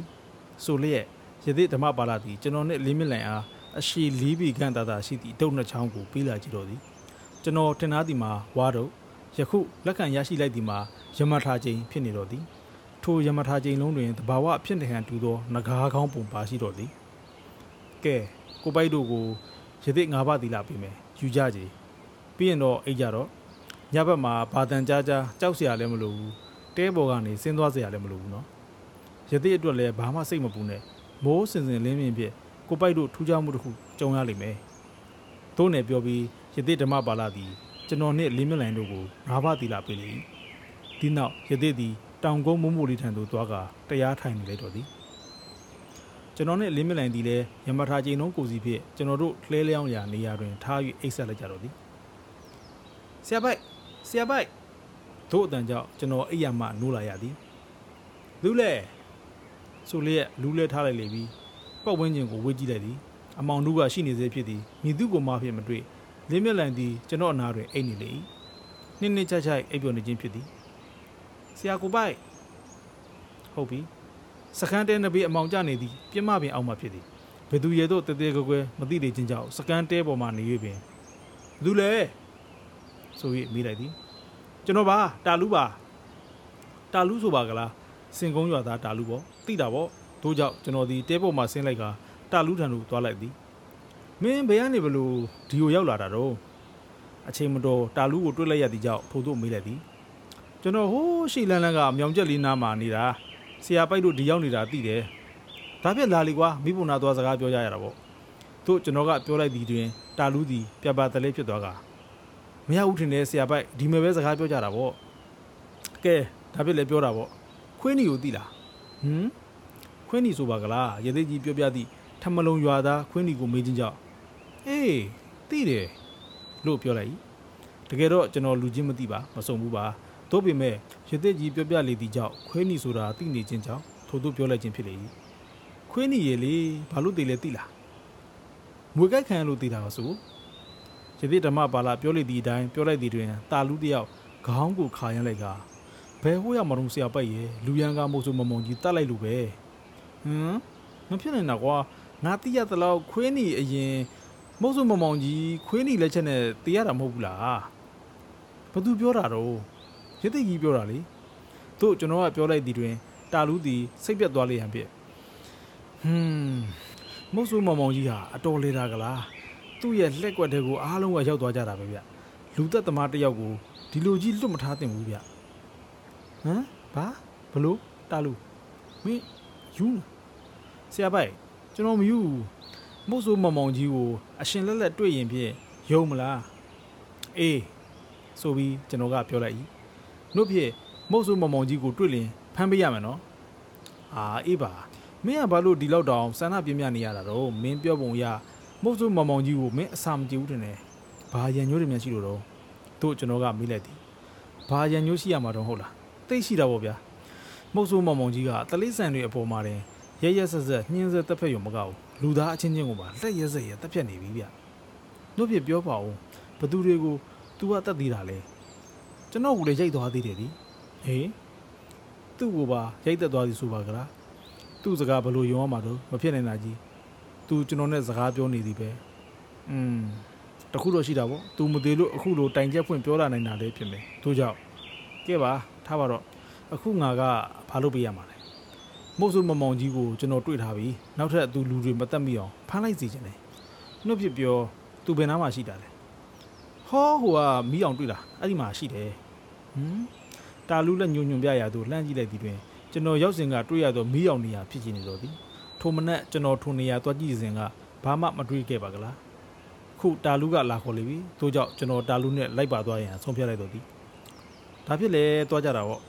ဆိုလျက်ယသိဓမ္မပါဠိသည်ကျွန်တော်နဲ့လင်းမြလိုင်အားအရှိလီးဘီခန့်တာတာရှိသည့်ဒုတ်နှစ်ချောင်းကိုပေးလာကြတော့သည်ကျွန်တော်ထင်သားသည်မှာဝါတော့ယခုလက်ခံရရှိလိုက်သည်မှာယမထာချိန်ဖြစ်နေတော့သည်ထိုယမထာချိန်လုံးတွင်တဘာဝဖြစ်နေဟန်တူသောငကားကောင်းပုံပါရှိတော့သည်ကဲကိုပိုက်တို့ကိုရသည့်ငါးပါးသီလာပေးမယ်ယူကြကြည်ပြီးရင်တော့အိတ်ကြတော့ညဘက်မှာဘာတန်ကြားကြားကြောက်เสียရလည်းမလိုဘူး တဲဘော်ကနေဆင်းသွားစရာလည်းမလိုဘူးနော်ရသည့်အတွက်လည်းဘာမှစိတ်မပူနဲ့မိုးစင်စင်လင်းမြင်ဖြင့်ကိုပိုက်တို့ထူးခြားမှုတစ်ခုကြုံရလိမ့်မယ်သို့နယ်ပြောပြီးယသိဓမ္မပါဠိသည်ကျွန်တော်နှင့်လင်းမြလိုင်တို့ကိုငါးပါးသီလပေးလေ၏ဒီနောက်ယသိသည်တောင်ကုန်းမိုးမိုးလေးထံသို့သွားကတရားထိုင်နေလေတော်သည်ကျွန်တော်နှင့်လင်းမြလိုင်သည်လည်းယမထာကျိန်တော်ကိုစီဖြင့်ကျွန်တော်တို့လှဲလျောင်းရာနေရာတွင်ထား၍အိပ်ဆက်လိုက်ကြတော်သည်ဆရာပိုက်ဆရာပိုက် တို့အတန်ကြောင့်ကျွန်တော်အိယာမှနိုးလာရသည်။လူလေဆိုလျက်လူလဲထားလိုက်လေပြီးပောက်ဝင်းကျင်ကိုဝေးကြည့်လိုက်သည်အမောင်တို့ကရှိနေသေးဖြစ်သည်မိသူကိုမှဖြစ်မတွေ့လင်းမြက်လန်သည်ကျွန်တော်အနာတွင်အိတ်နေလေ၏နှစ်နှစ်ချာချာအိပ်ပျော်နေခြင်းဖြစ်သည်ဆရာကိုပိုက်ဟုတ်ပြီစကန်တဲနဘေးအမောင်ကျနေသည်ပြမပင်အောက်မှဖြစ်သည်ဘယ်သူရဲတော့တသေးကွယ်မသိသေးခြင်းကြောင့်စကန်တဲပေါ်မှနေ၍ပင်ဘသူလဲဆို၍မိလိုက်သည် ကျွန်တော်ပါတာလူပါတာလူဆိုပါကလားစင်ကုန်းရွာသားတာလူပေါ့သိတာပေါ့တို့ကြောင့်ကျွန်တော်ဒီတဲပေါ်မှာဆင်းလိုက်ကတာလူထံသို့သွားလိုက်သည်မင်းဘယ်ကနေဘလို့ဒီကိုရောက်လာတာတော့အချိန်မတော်တာလူကိုတွေ့လိုက်ရသည်ကြောင့်ထို့သို့မေးလိုက်သည်ကျွန်တော်ဟိုးရှိလန်းလန်းကမြောင်ကျက်လေးနားမှာနေတာဆရာပိုက်တို့ဒီရောက်နေတာသိတယ်ဒါပြက်လာလေကွာမိဘနာသွားစကားပြောကြရတာပေါ့တို့ကျွန်တော်ကပြောလိုက်သည်တွင်တာလူသည်ပြပါတလဲဖြစ်သွားက မရဘူးထင်တယ်ဆရာပိုက်ဒီမဲ့ပဲစကားပြောကြတာပေါ့ကဲဒါပြက်လည်းပြောတာပေါ့ခွင်းနီကိုသိလားဟမ်ခွင်းနီဆိုပါကလားရသေးကြီးပြောပြသည့်ထမလုံရွာသားခွင်းနီကိုမေးခြင်းကြောင့်အေးသိတယ်လို့ပြောလိုက်တကယ်တော့ကျွန်တော်လူချင်းမသိပါမစုံဘူးပါတို့ပေမဲ့ရသေးကြီးပြောပြလေသည့်ကြောင့်ခွင်းနီဆိုတာသိနေခြင်းကြောင့်ထို့သူပြောလိုက်ခြင်းဖြစ်လေ၏ခွင်းနီရေလေဘာလို့သိလဲသိလားမွေကြိုက်ခံရလို့သိတာပါဆို ရသေးဓမ္မပါလာပြောလေသည့်အတိုင်းပြောလိုက်သည်တွင်တာလူတယောက်ခေါင်းကိုခါရမ်းလိုက်ကဘယ်ဟိုရမတော်ဆရာပိုက်ရဲ့လူရန်ကမို့ဆိုမမုံကြီးတတ်လိုက်လို့ပဲဟမ်မဖြစ်နိုင်တော့ကွာငါတိရသလောက်ခွေးနီအရင်မဟုတ်ဆိုမမောင်ကြီးခွေးနီလက်ချက်နဲ့တေးရတာမဟုတ်ဘူးလားဘသူပြောတာတော့ရသိကြီးပြောတာလေတို့ကျွန်တော်ကပြောလိုက်သည်တွင် တာလူသည်စိတ်ပြတ်သွားလေရန်ဖြစ်ဟွန်းမဟုတ်ဆိုမမောင်ကြီးဟာအတော်လေတာကလား သူ့ရဲ့လက်ကွက်တဲ့ကိုအားလုံးကရောက်သွားကြတာပဲဗျလူသက်သမားတယောက်ကိုဒီလိုကြီးလွတ်မထားသင့်ဘူးဗျဟမ်ဘာဘလို့တာလူမင်းယူဆရာပိုက်ကျွန်တော်မယူမို့ဆိုမမောင်ကြီးကိုအရှင်လက်လက်တွေ့ရင်ဖြင့်ယုံမလားအေးဆိုပြီးကျွန်တော်ကပြောလိုက်၏တို့ဖြင့်မို့ဆိုမမောင်ကြီးကိုတွေ့ရင်ဖမ်းပေးရမယ်နော်အာအေးပါမင်းကဘာလို့ဒီလောက်တောင်စန္ဒပြင်းပြနေရတာတော့မင်းပြောပုံရ မို့ဆိုမမောင်ကြီးကိုမင်းအစာမကြည့်ဘူးတင်တယ်ဘာရန်ညိုးတွေများရှိလို့တော့တို့ကျွန်တော်ကမေးလိုက်သည်ဘာရန်ညိုးရှိရမှာတော့ဟုတ်လားသိရှိတာပေါ့ဗျာမုတ်ဆိုးမောင်မောင်ကြီးကတလိษံတွေအပေါ်မှာတင်ရရဆက်ဆက်နှင်းဆက်တက်ဖက်ရုံမကဘူးလူသားအချင်းချင်းကိုပါလက်ရက်စက်ရတက်ဖြတ်နေပြီဗျတို့ပြပြောပါဦးဘသူတွေကို तू ကတက်သေးတာလဲကျွန်တော်ကလည်းရိုက်သွားသေးတယ်ဒီဟေးသူ့ကိုပါရိုက်တက်သွားသည်ဆိုပါကလားသူ့စကားဘလို့ယုံရမှာတော့မဖြစ်နိုင်တာကြီး तू ကျွန်တော်နဲ့စကားပြောနေသည်ပဲอืมတခုတော့ရှိတာပေါ့ तू မသေးလို့အခုလိုတိုင်ချက်ဖွင့်ပြောလာနိုင်တာလည်းဖြစ်မယ်တို့ကြောင့်ကဲပါထားပါတော့အခုငါကဘာလုပ်ပေးရမှာလဲမုတ်ဆုမမောင်ကြီးကိုကျွန်တော်တွေ့ထားပြီနောက်ထပ်သူလူတွေမတက်မိအောင်ဖမ်းလိုက်စီခြင်းလေနှုတ်ဖြစ်ပြောသူဘယ်နားမှာရှိတာလဲဟောဟိုကမီးအောင်တွေ့လားအဲ့ဒီမှာရှိတယ်ဟမ်တာလူလက်ညွညွပြရသူလှမ်းကြည့်လိုက်သည်တွင်ကျွန်တော်ရောက်စဉ်ကတွေ့ရသောမီးအောင်နေရာဖြစ်နေတော်သည် ထိုမနက်ကျွန်တော်ထိုနေရာသွားကြည့်စဉ်ကဘာမှမတွေ့ခဲ့ပါကလားခုတာလူကလာခေါ်လေပြီထို့ကြောင့်ကျွန်တော်တာလူနဲ့လိုက်ပါသွားရင်ဆုံးဖြတ်လိုက်တော့သည်ဒါဖြစ်လေသွားကြတာပေါ့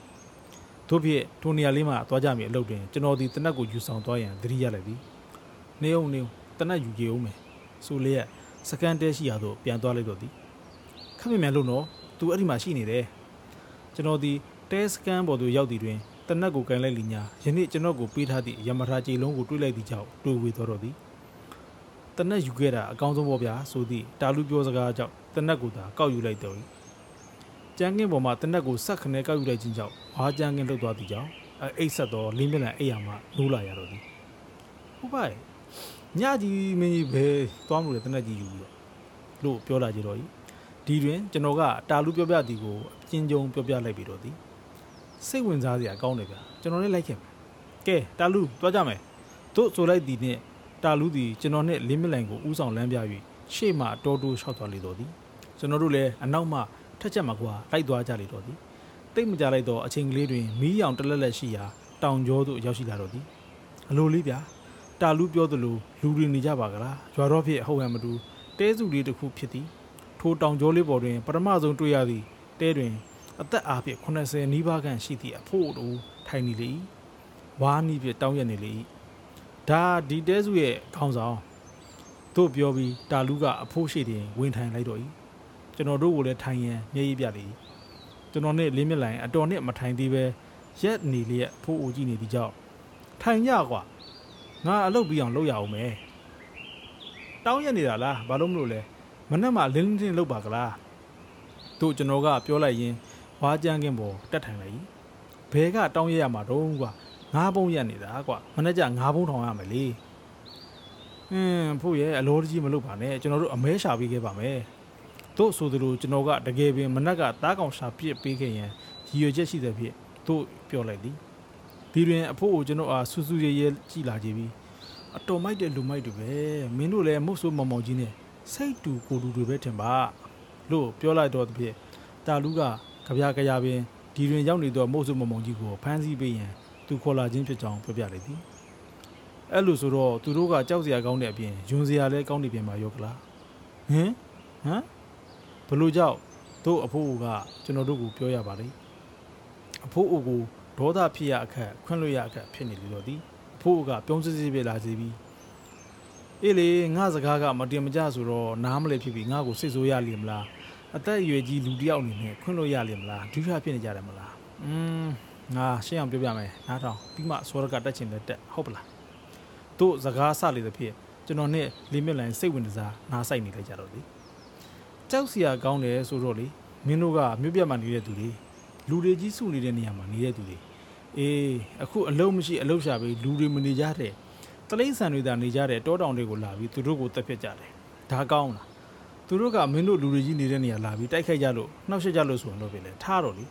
တို့ဖြစ်ထိုနေရာလေးမှာသွားကြမိအလုပ်တွင်ကျွန်တော်ဒီတနက်ကိုယူဆောင်သွားရန်သတိရလိုက်သည်နေအောင်နေအောင်တနက်ယူကြအောင်မယ်ဆိုလျက်စကန်တဲရှိရာသို့ပြန်သွားလိုက်တော့သည်ခက်မြမြန်လို့နော်သူအဲ့ဒီမှာရှိနေတယ်ကျွန်တော်ဒီတဲစကန်ပေါ်သို့ရောက်သည်တွင်တ နက်ကိုကန်လိုက်လီညာယနေ့ကျွန်တော်ကိုပေးထားသည့်ရမထာကြေလုံးကိုတွေးလိုက်သည့်ကြောင့်တွေးဝေသွားတော့သည်တနက်ယူခဲ့တာအကောင်းဆုံးပေါ့ဗျာဆိုသည့်တာလူပြောစကားကြောင့်တနက်ကိုသာကောက်ယူလိုက်တော့ကျန်းကင်းပေါ်မှာတနက်ကိုဆက်ခနဲကောက်ယူလိုက်ခြင်းကြောင့်ဝါကျန်းကင်းလှုပ်သွားသည်ကြောင့်အိတ်ဆက်သောလင်းမြလန်အိယာမှနိုးလာရတော့သည်ဟုတ်ပါ့ညကြီးမင်းကြီးပဲသွားမှုလေတနက်ကြီးယူပြီးတော့လို့ပြောလာကြတော့ဤဒီတွင်ကျွန်တော်ကတာလူပြောပြသည်ကိုအကျဉ်းချုပ်ပြောပြလိုက်ပြီးတော့သည် စိတ်ဝင်စားစရာကောင်းတယ်ဗျကျွန်တော်လည်းလိုက်ခင်ကဲတာလူသွားကြမယ်တို့ဆိုလိုက်သည်နှင့်တာလူသည်ကျွန်တော်နှင့်လင်းမြလန်ကိုဥဆောင်လမ်းပြ၍ရှေ့မှတော်တိုးလျှောက်သွားလေတော့သည်ကျွန်တော်တို့လည်းအနောက်မှထက်ချက်မှာကွာလိုက်သွားကြလေတော့သည်တိတ်မကြလိုက်တော့အချိန်ကလေးတွင်မီးရောင်တလက်လက်ရှိရာတောင်ကျောသို့ရောက်ရှိလာတော့သည်အလိုလေးဗျာတတာလူပြောသလိုလူတွေနေကြပါကလားရွာတော့ဖြစ်ဟုတ်ဟန်မတူတဲစုလေးတစ်ခုဖြစ်သည်ထိုတောင်ကျောလေးပေါ်တွင်ပထမဆုံးတွေ့ရသည့်တဲတွင် အသက်အားဖြင့်80နီးပါးခန့်ရှိသည့်အဖို့တို့ထိုင်နေလေ၏ဝါးနီးဖြင့်တောင်းရနေလေ၏ဒါဒီတဲစုရဲ့ခေါင်းဆောင်တို့ပြောပြီးတာလူကအဖိုးရှိတင်ဝင်ထိုင်လိုက်တော့၏ကျွန်တော်တို့ကိုလည်းထိုင်ရန်မျက်ရည်ပြလေ၏ကျွန်တော်နဲ့လင်းမြလိုင်အတော်နဲ့မထိုင်သေးပဲရက်နေလျက်ဖိုးအိုကြည့်နေသည့်ကြောင့်ထိုင်ကြကွာငါအလုပ်ပြီးအောင်လုပ်ရအောင်မယ်တောင်းရနေတာလားဘာလို့မလို့လဲမနေ့မှလင်းလင်းတင်းလုပ်ပါကလားတို့ကျွန်တော်ကပြောလိုက်ရင် ဝါကြမ်းကင်းပေါ်တက်ထိုင်လိုက်ဘဲကတောင်းရရမှာတော့ကွာငါးပုံးရက်နေတာကွာမနေ့ကငါးပုံးထောင်ရမယ်လေအင်းဖို့ရဲ့အလောတကြီးမလုပ်ပါနဲ့ကျွန်တော်တို့အမဲရှာပေးခဲ့ပါမယ်တို့ဆိုသလိုကျွန်တော်ကတကယ်ပင်မနက်ကတားကောင်ရှာပြစ်ပေးခဲ့ရင်ရည်ရွယ်ချက်ရှိတဲ့ဖြစ်တို့ပြောလိုက်သည်ဒီတွင်အဖို့ကိုကျွန်တော်အားဆူဆူရဲရဲကြည်လာကြပြီအတော်မိုက်တဲ့လူမိုက်တွေပဲမင်းတို့လည်းမုတ်ဆိုးမောင်မောင်ကြီးနဲ့စိတ်တူကိုလူတွေပဲထင်ပါလို့ပြောလိုက်တော့တဲ့ဖြစ်တာလူက ကြပြကြရပင်ဒီတွင်ရောက်နေသောမုတ်ဆိုးမောင်မောင်ကြီးကိုဖမ်းဆီးပေးရန်သူခေါ်လာခြင်းဖြစ်ကြောင်းပြောပြလိုက်သည်အဲ့လိုဆိုတော့သူတို့ကကြောက်စရာကောင်းတဲ့အပြင်ယွန်စရာလည်းကောင်းနေပြန်ပါရောကလားဟင်ဟမ်ဘလို့ကြောက်တို့အဖိုးကကျွန်တော်တို့ကိုပြောရပါလိမ့်အဖိုးအိုကိုဒေါသဖြစ်ရအခက်ခွင့်လွှတ်ရအခက်ဖြစ်နေလေတော့သည်အဖိုးကပြုံးစစ်စစ်ပြလာစီပြီးအေးလေငါစကားကမတင်မကြဆိုတော့နားမလဲဖြစ်ပြီးငါ့ကိုစိတ်ဆိုးရလိမ့်မလား အသက်အရွယ်ကြီးလူတစ်ယောက်အနေနဲ့ခွင့်လွှတ်ရလိမ့်မလားဒုက္ခဖြစ်နေကြတယ်မလားอืมငါရှင်းအောင်ပြောပြမယ်နားထောင်ပြီးမှစောရကတက်ချင်တဲ့တက်ဟုတ်ပလားတို့စကားဆလေတဲ့ဖြစ်ကျွန်တော်နဲ့လီမစ်လိုင်းစိတ်ဝင်စားနားဆိုင်နေလိုက်ကြတော့လေကြောက်စရာကောင်းတယ်ဆိုတော့လေမင်းတို့ကမြို့ပြတ်မှနေတဲ့သူတွေလူတွေကြီးစုနေတဲ့နေရာမှာနေတဲ့သူတွေအေးအခုအလုံးမရှိအလုံးရှာပြီးလူတွေမနေကြတဲ့တလိမ့်ဆန်တွေသာနေကြတဲ့တောတောင်တွေကိုလာပြီးသူတို့ကိုတက်ဖြတ်ကြတယ်ဒါကောင်းလား သူတို့ကမင်းတို့လူတွေကြီးနေတဲ့နေရာလာပြီးတိုက်ခိုက်ကြလို့နှောက်ယှက်ကြလို့ဆိုရင်တော့ပြင်လေထားတော့လေ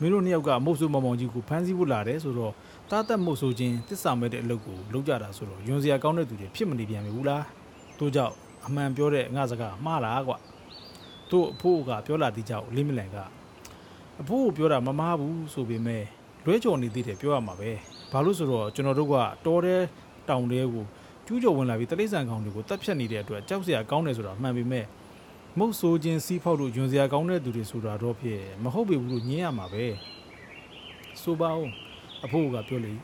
မင်းတို့နှစ်ယောက်ကမုတ်ဆိုးမောင်မောင်ကြီးကိုဖမ်းဆီးဖို့လာတယ်ဆိုတော့တားတက်မုတ်ဆိုးခြင်းတစ္ဆာမဲ့တဲ့အလုပ်ကိုလုပ်ကြတာဆိုတော့ယွန်စရာကောင်းတဲ့သူတွေဖြစ်မနေပြန်ဘူးလားတို့ကြောင့်အမှန်ပြောတဲ့ငါစကားမှားလားကွာတို့အဖိုးကပြောလာတဲ့ကြောင့်လင်းမလန်ကအဖိုးကိုပြောတာမမားဘူးဆိုပေမဲ့လွဲကြော်နေသေးတယ်ပြောရမှာပဲဘာလို့ဆိုတော့ကျွန်တော်တို့ကတောထဲတောင်ထဲကိုကျူးကျော်ဝင်လာပြီးတလိษံကောင်တွေကိုတက်ဖြတ်နေတဲ့အတွက်ကြောက်စရာကောင်းတယ်ဆိုတာမှန်ပေမဲ့ မုတ်ဆိုးခြင်းစီးဖောက်လို့ယွန်စရာကောင်းတဲ့သူတွေဆိုတာတော့ဖြစ်မဟုတ်ပေဘူးလို့ညင်းရမှာပဲဆိုပါဦးအဖိုးကပြောလေ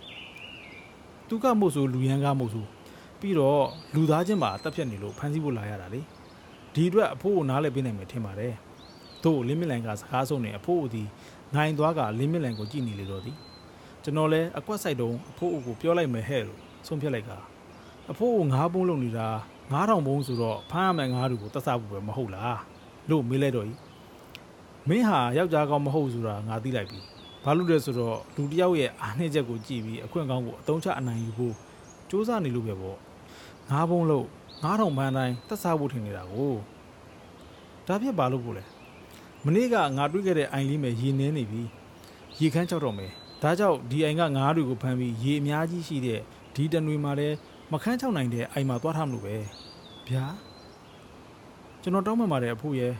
သူကမုတ်ဆိုးလူရန်ကားမုတ်ဆိုးပြီးတော့လူသားချင်းမှာတက်ဖြတ်နေလို့ဖမ်းဆီးဖို့လာရတာလေဒီအတွက်အဖိုးကိုနားလည်ပေးနိုင်မယ်ထင်ပါတယ်တို့လင်းမလန်ကစကားဆုံးနေအဖိုးအဒီနိုင်သွားကလင်းမလန်ကိုကြည့်နေလေတော့သည်ကျွန်တော်လဲအကွက်ဆိုင်တုံးအဖိုးအကိုပြောလိုက်မယ်ဟဲ့လို့ဆုံးဖြတ်လိုက်က အဖိုးကိုငါးပုံးလုံနေတာ 9000ဘုံဆိုတော့ဖမ်းရမယ်ငါးတူကိုတတ်ဆဖို့ပဲမဟုတ်လားလို့မေးလိုက်တော့ဤမင်းဟာယောက်ျားကောင်းမဟုတ်ဆိုတာငါသိလိုက်ပြီဘာလို့လဲဆိုတော့လူတစ်ယောက်ရဲ့အားနည်းချက်ကိုကြည့်ပြီးအခွင့်ကောင်းကိုအတုံးချအနိုင်ယူဖို့စူးစမ်းနေလို့ပဲပေါ့ငါးဘုံလို့9000ဘန်းတိုင်းတတ်ဆဖို့ထင်နေတာကိုဒါဖြစ်ဘာလို့ပို့လဲမနေ့ကငါတွေ့ခဲ့တဲ့အိုင်လေးမဲ့ရေနင်းနေပြီရေခမ်းကြောက်တော့မယ်ဒါကြောင့်ဒီအိမ်ကငါးတွေကိုဖမ်းပြီးရေအများကြီးရှိတဲ့ဒီတနွေမှာလည်း မခန်းချောက်နိုင်တဲ့အိမ်မှာသွားထားမလို့ပဲဗျာကျွန်တော်တောင်းပန်ပါတယ်အဖိုးရဲ့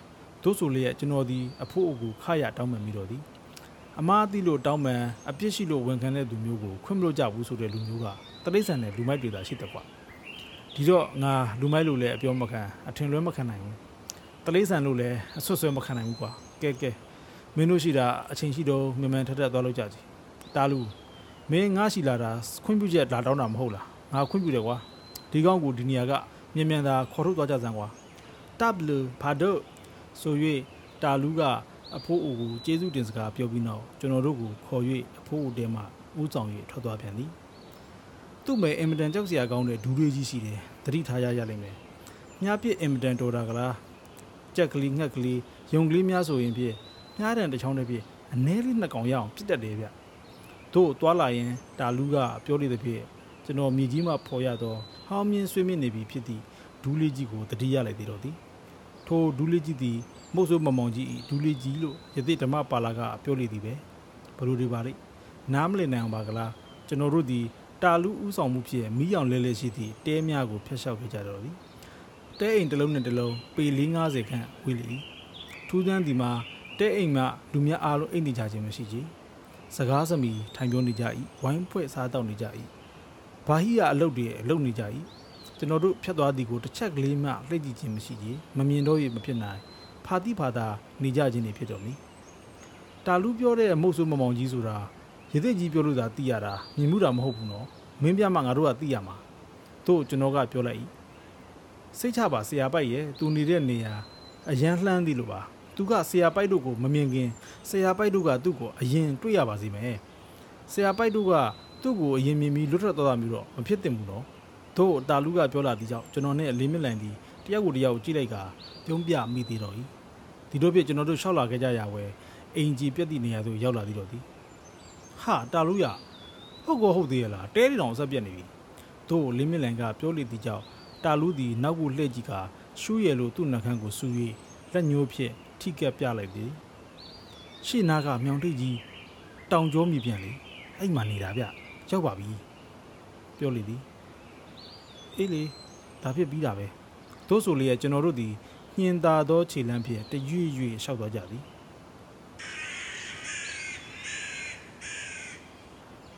တို့ဆိုလေကျွန်တော်ဒီအဖိုးအကူခရတောင်းပန်ပြီးတော့ဒီအမားအသီးလို့တောင်းပန်အပြစ်ရှိလို့ဝန်ခံတဲ့သူမျိုးကိုခွင့်မလို့ကြဘူးဆိုတဲ့လူမျိုးကတလိษံနဲ့လူမိုက်တွေသာရှိတယ်ကွာဒီတော့ငါလူမိုက်လို့လည်းအပြောမခံအထင်လွဲမခံနိုင်ဘူးတလိษံလို့လည်းအဆွတ်ဆွဲမခံနိုင်ဘူးကွာကဲကဲမင်းတို့ရှိတာအချိန်ရှိတော့မြန်မြန်ထက်ထက်သွားလို့ကြစီတာလူမင်းငါရှိလာတာခွင့်ပြုချက်လာတောင်းတာမဟုတ်လား ငါခွင့်ပြုတယ်ကွာဒီကောင်းကိုဒီနေရာကမြန်မြန်သာခေါ်ထုတ်သွားကြစမ်းကွာတပ်လူဘာဒိုဆို၍တာလူကအဖိုးအိုကိုကျေးဇူးတင်စကားပြောပြီးနောက်ကျွန်တော်တို့ကိုခေါ်၍အဖိုးအိုတဲမှဥဆောင်၍ထွက်သွားပြန်သည်သူ့မဲ့အင်မတန်ကြောက်စရာကောင်းတဲ့ဒူးတွေကြီးရှိတယ်တတိထားရရလိမ့်မယ်မြားပြစ်အင်မတန်တော်တာကလားကြက်ကလေးငှက်ကလေးယုံကလေးများဆိုရင်ဖြင့်မြားတန်တစ်ချောင်းတစ်ပြည့်အ ਨੇ လေးနှစ်ကောင်ရအောင်ပြစ်တတ်တယ်ဗျတို့သွားလာရင်တာလူကပြောလေတဲ့ဖြစ် ကျွန်တော်မြေကြီးမှာဖော်ရသောဟောင်းမြင်းဆွေးမြင့်နေပြီဖြစ်သည့်ဒူးလေးကြီးကိုတတိရလိုက်သေးတော့သည်ထိုဒူးလေးကြီးသည်မုတ်ဆိုးမမောင်ကြီးဒူးလေးကြီးလို့ယသိဓမ္မပါလာကပြောလေသည်ပဲဘလို့ဒီပါလိနားမလည်နိုင်အောင်ပါကလားကျွန်တော်တို့ဒီတာလူဥဆောင်မှုဖြစ်မိအောင်လဲလဲရှိသည့်တဲများကိုဖျက်လျှောက်ခဲ့ကြတော့သည်တဲအိမ်တစ်လုံးနဲ့တစ်လုံးပေ450ခန့်ဝေးလေထူးဆန်းဒီမှာတဲအိမ်မှလူများအားလုံးအိမ်နေကြခြင်းမရှိကြစကားစမီထိုင်ပြောနေကြ၏ဝိုင်းဖွဲ့စားတောက်နေကြ၏ ဘာဟိယအလုပ်တွေအလုပ်နေကြ၏ကျွန်တော်တို့ဖြတ်သွားသည်ကိုတစ်ချက်ကလေးမှလှည့်ကြည့်ခြင်းမရှိကြီးမမြင်တော့ရမဖြစ်နိုင်ဖာတိဖာသာနေကြခြင်းတွေဖြစ်တော်မူတာလူပြောတဲ့မုတ်ဆိုးမမောင်ကြီးဆိုတာရသေးကြီးပြောလို့သာသိရတာမြင်မှုတာမဟုတ်ဘူးနော်မင်းပြမှငါတို့ကသိရမှာတို့ကျွန်တော်ကပြောလိုက်၏စိတ်ချပါဆရာပိုက်ရဲ့သူနေတဲ့နေရာအရန်လှမ်းသည်လို့ပါသူကဆရာပိုက်တို့ကိုမမြင်ခင်ဆရာပိုက်တို့ကသူ့ကိုအရင်တွေ့ရပါစေမယ်ဆရာပိုက်တို့က သူ့ကိုအရင်မြင်ပြီးလွတ်ထွက်သွားတာမျိုးတော့မဖြစ်သင့်ဘူးနော်တို့တာလူကပြောလာသည်ကြောင့်ကျွန်တော်နဲ့အလေးမလန်သည်တယောက်ကိုတယောက်ကြည့်လိုက်ကပြုံးပြမိသေးတော့၏ဒီတို့ဖြစ်ကျွန်တော်တို့ရှောက်လာခဲ့ကြရဝဲအင်ဂျီပြက်သည့်နေရာသို့ရောက်လာသေးတော့သည်ဟာတာလူရဟုတ်ကောဟုတ်သေးရလားတဲရီတောင်ဆက်ပြက်နေပြီတို့လင်းမလန်ကပြောလေသည်ကြောင့်တာလူသည်နောက်ကိုလှည့်ကြည့်ကရှူးရယ်လိုသူ့နှကန်းကိုစူ၍လက်ညှိုးဖြင့်ထိကက်ပြလိုက်သည်ရှေ့နားကမြောင်တိတ်ကြီးတောင်ကျောမြည်ပြန်လေအဲ့မှနေတာဗျ ရောက်ပါပြီပြောလေသည်အေးလေဒါဖြစ်ပြီးတာပဲတို့ဆိုလေကျွန်တော်တို့သည်ညင်သာသောခြေလမ်းဖြင့်တရွေ့ရွေ့ရှောက်သွားကြသည်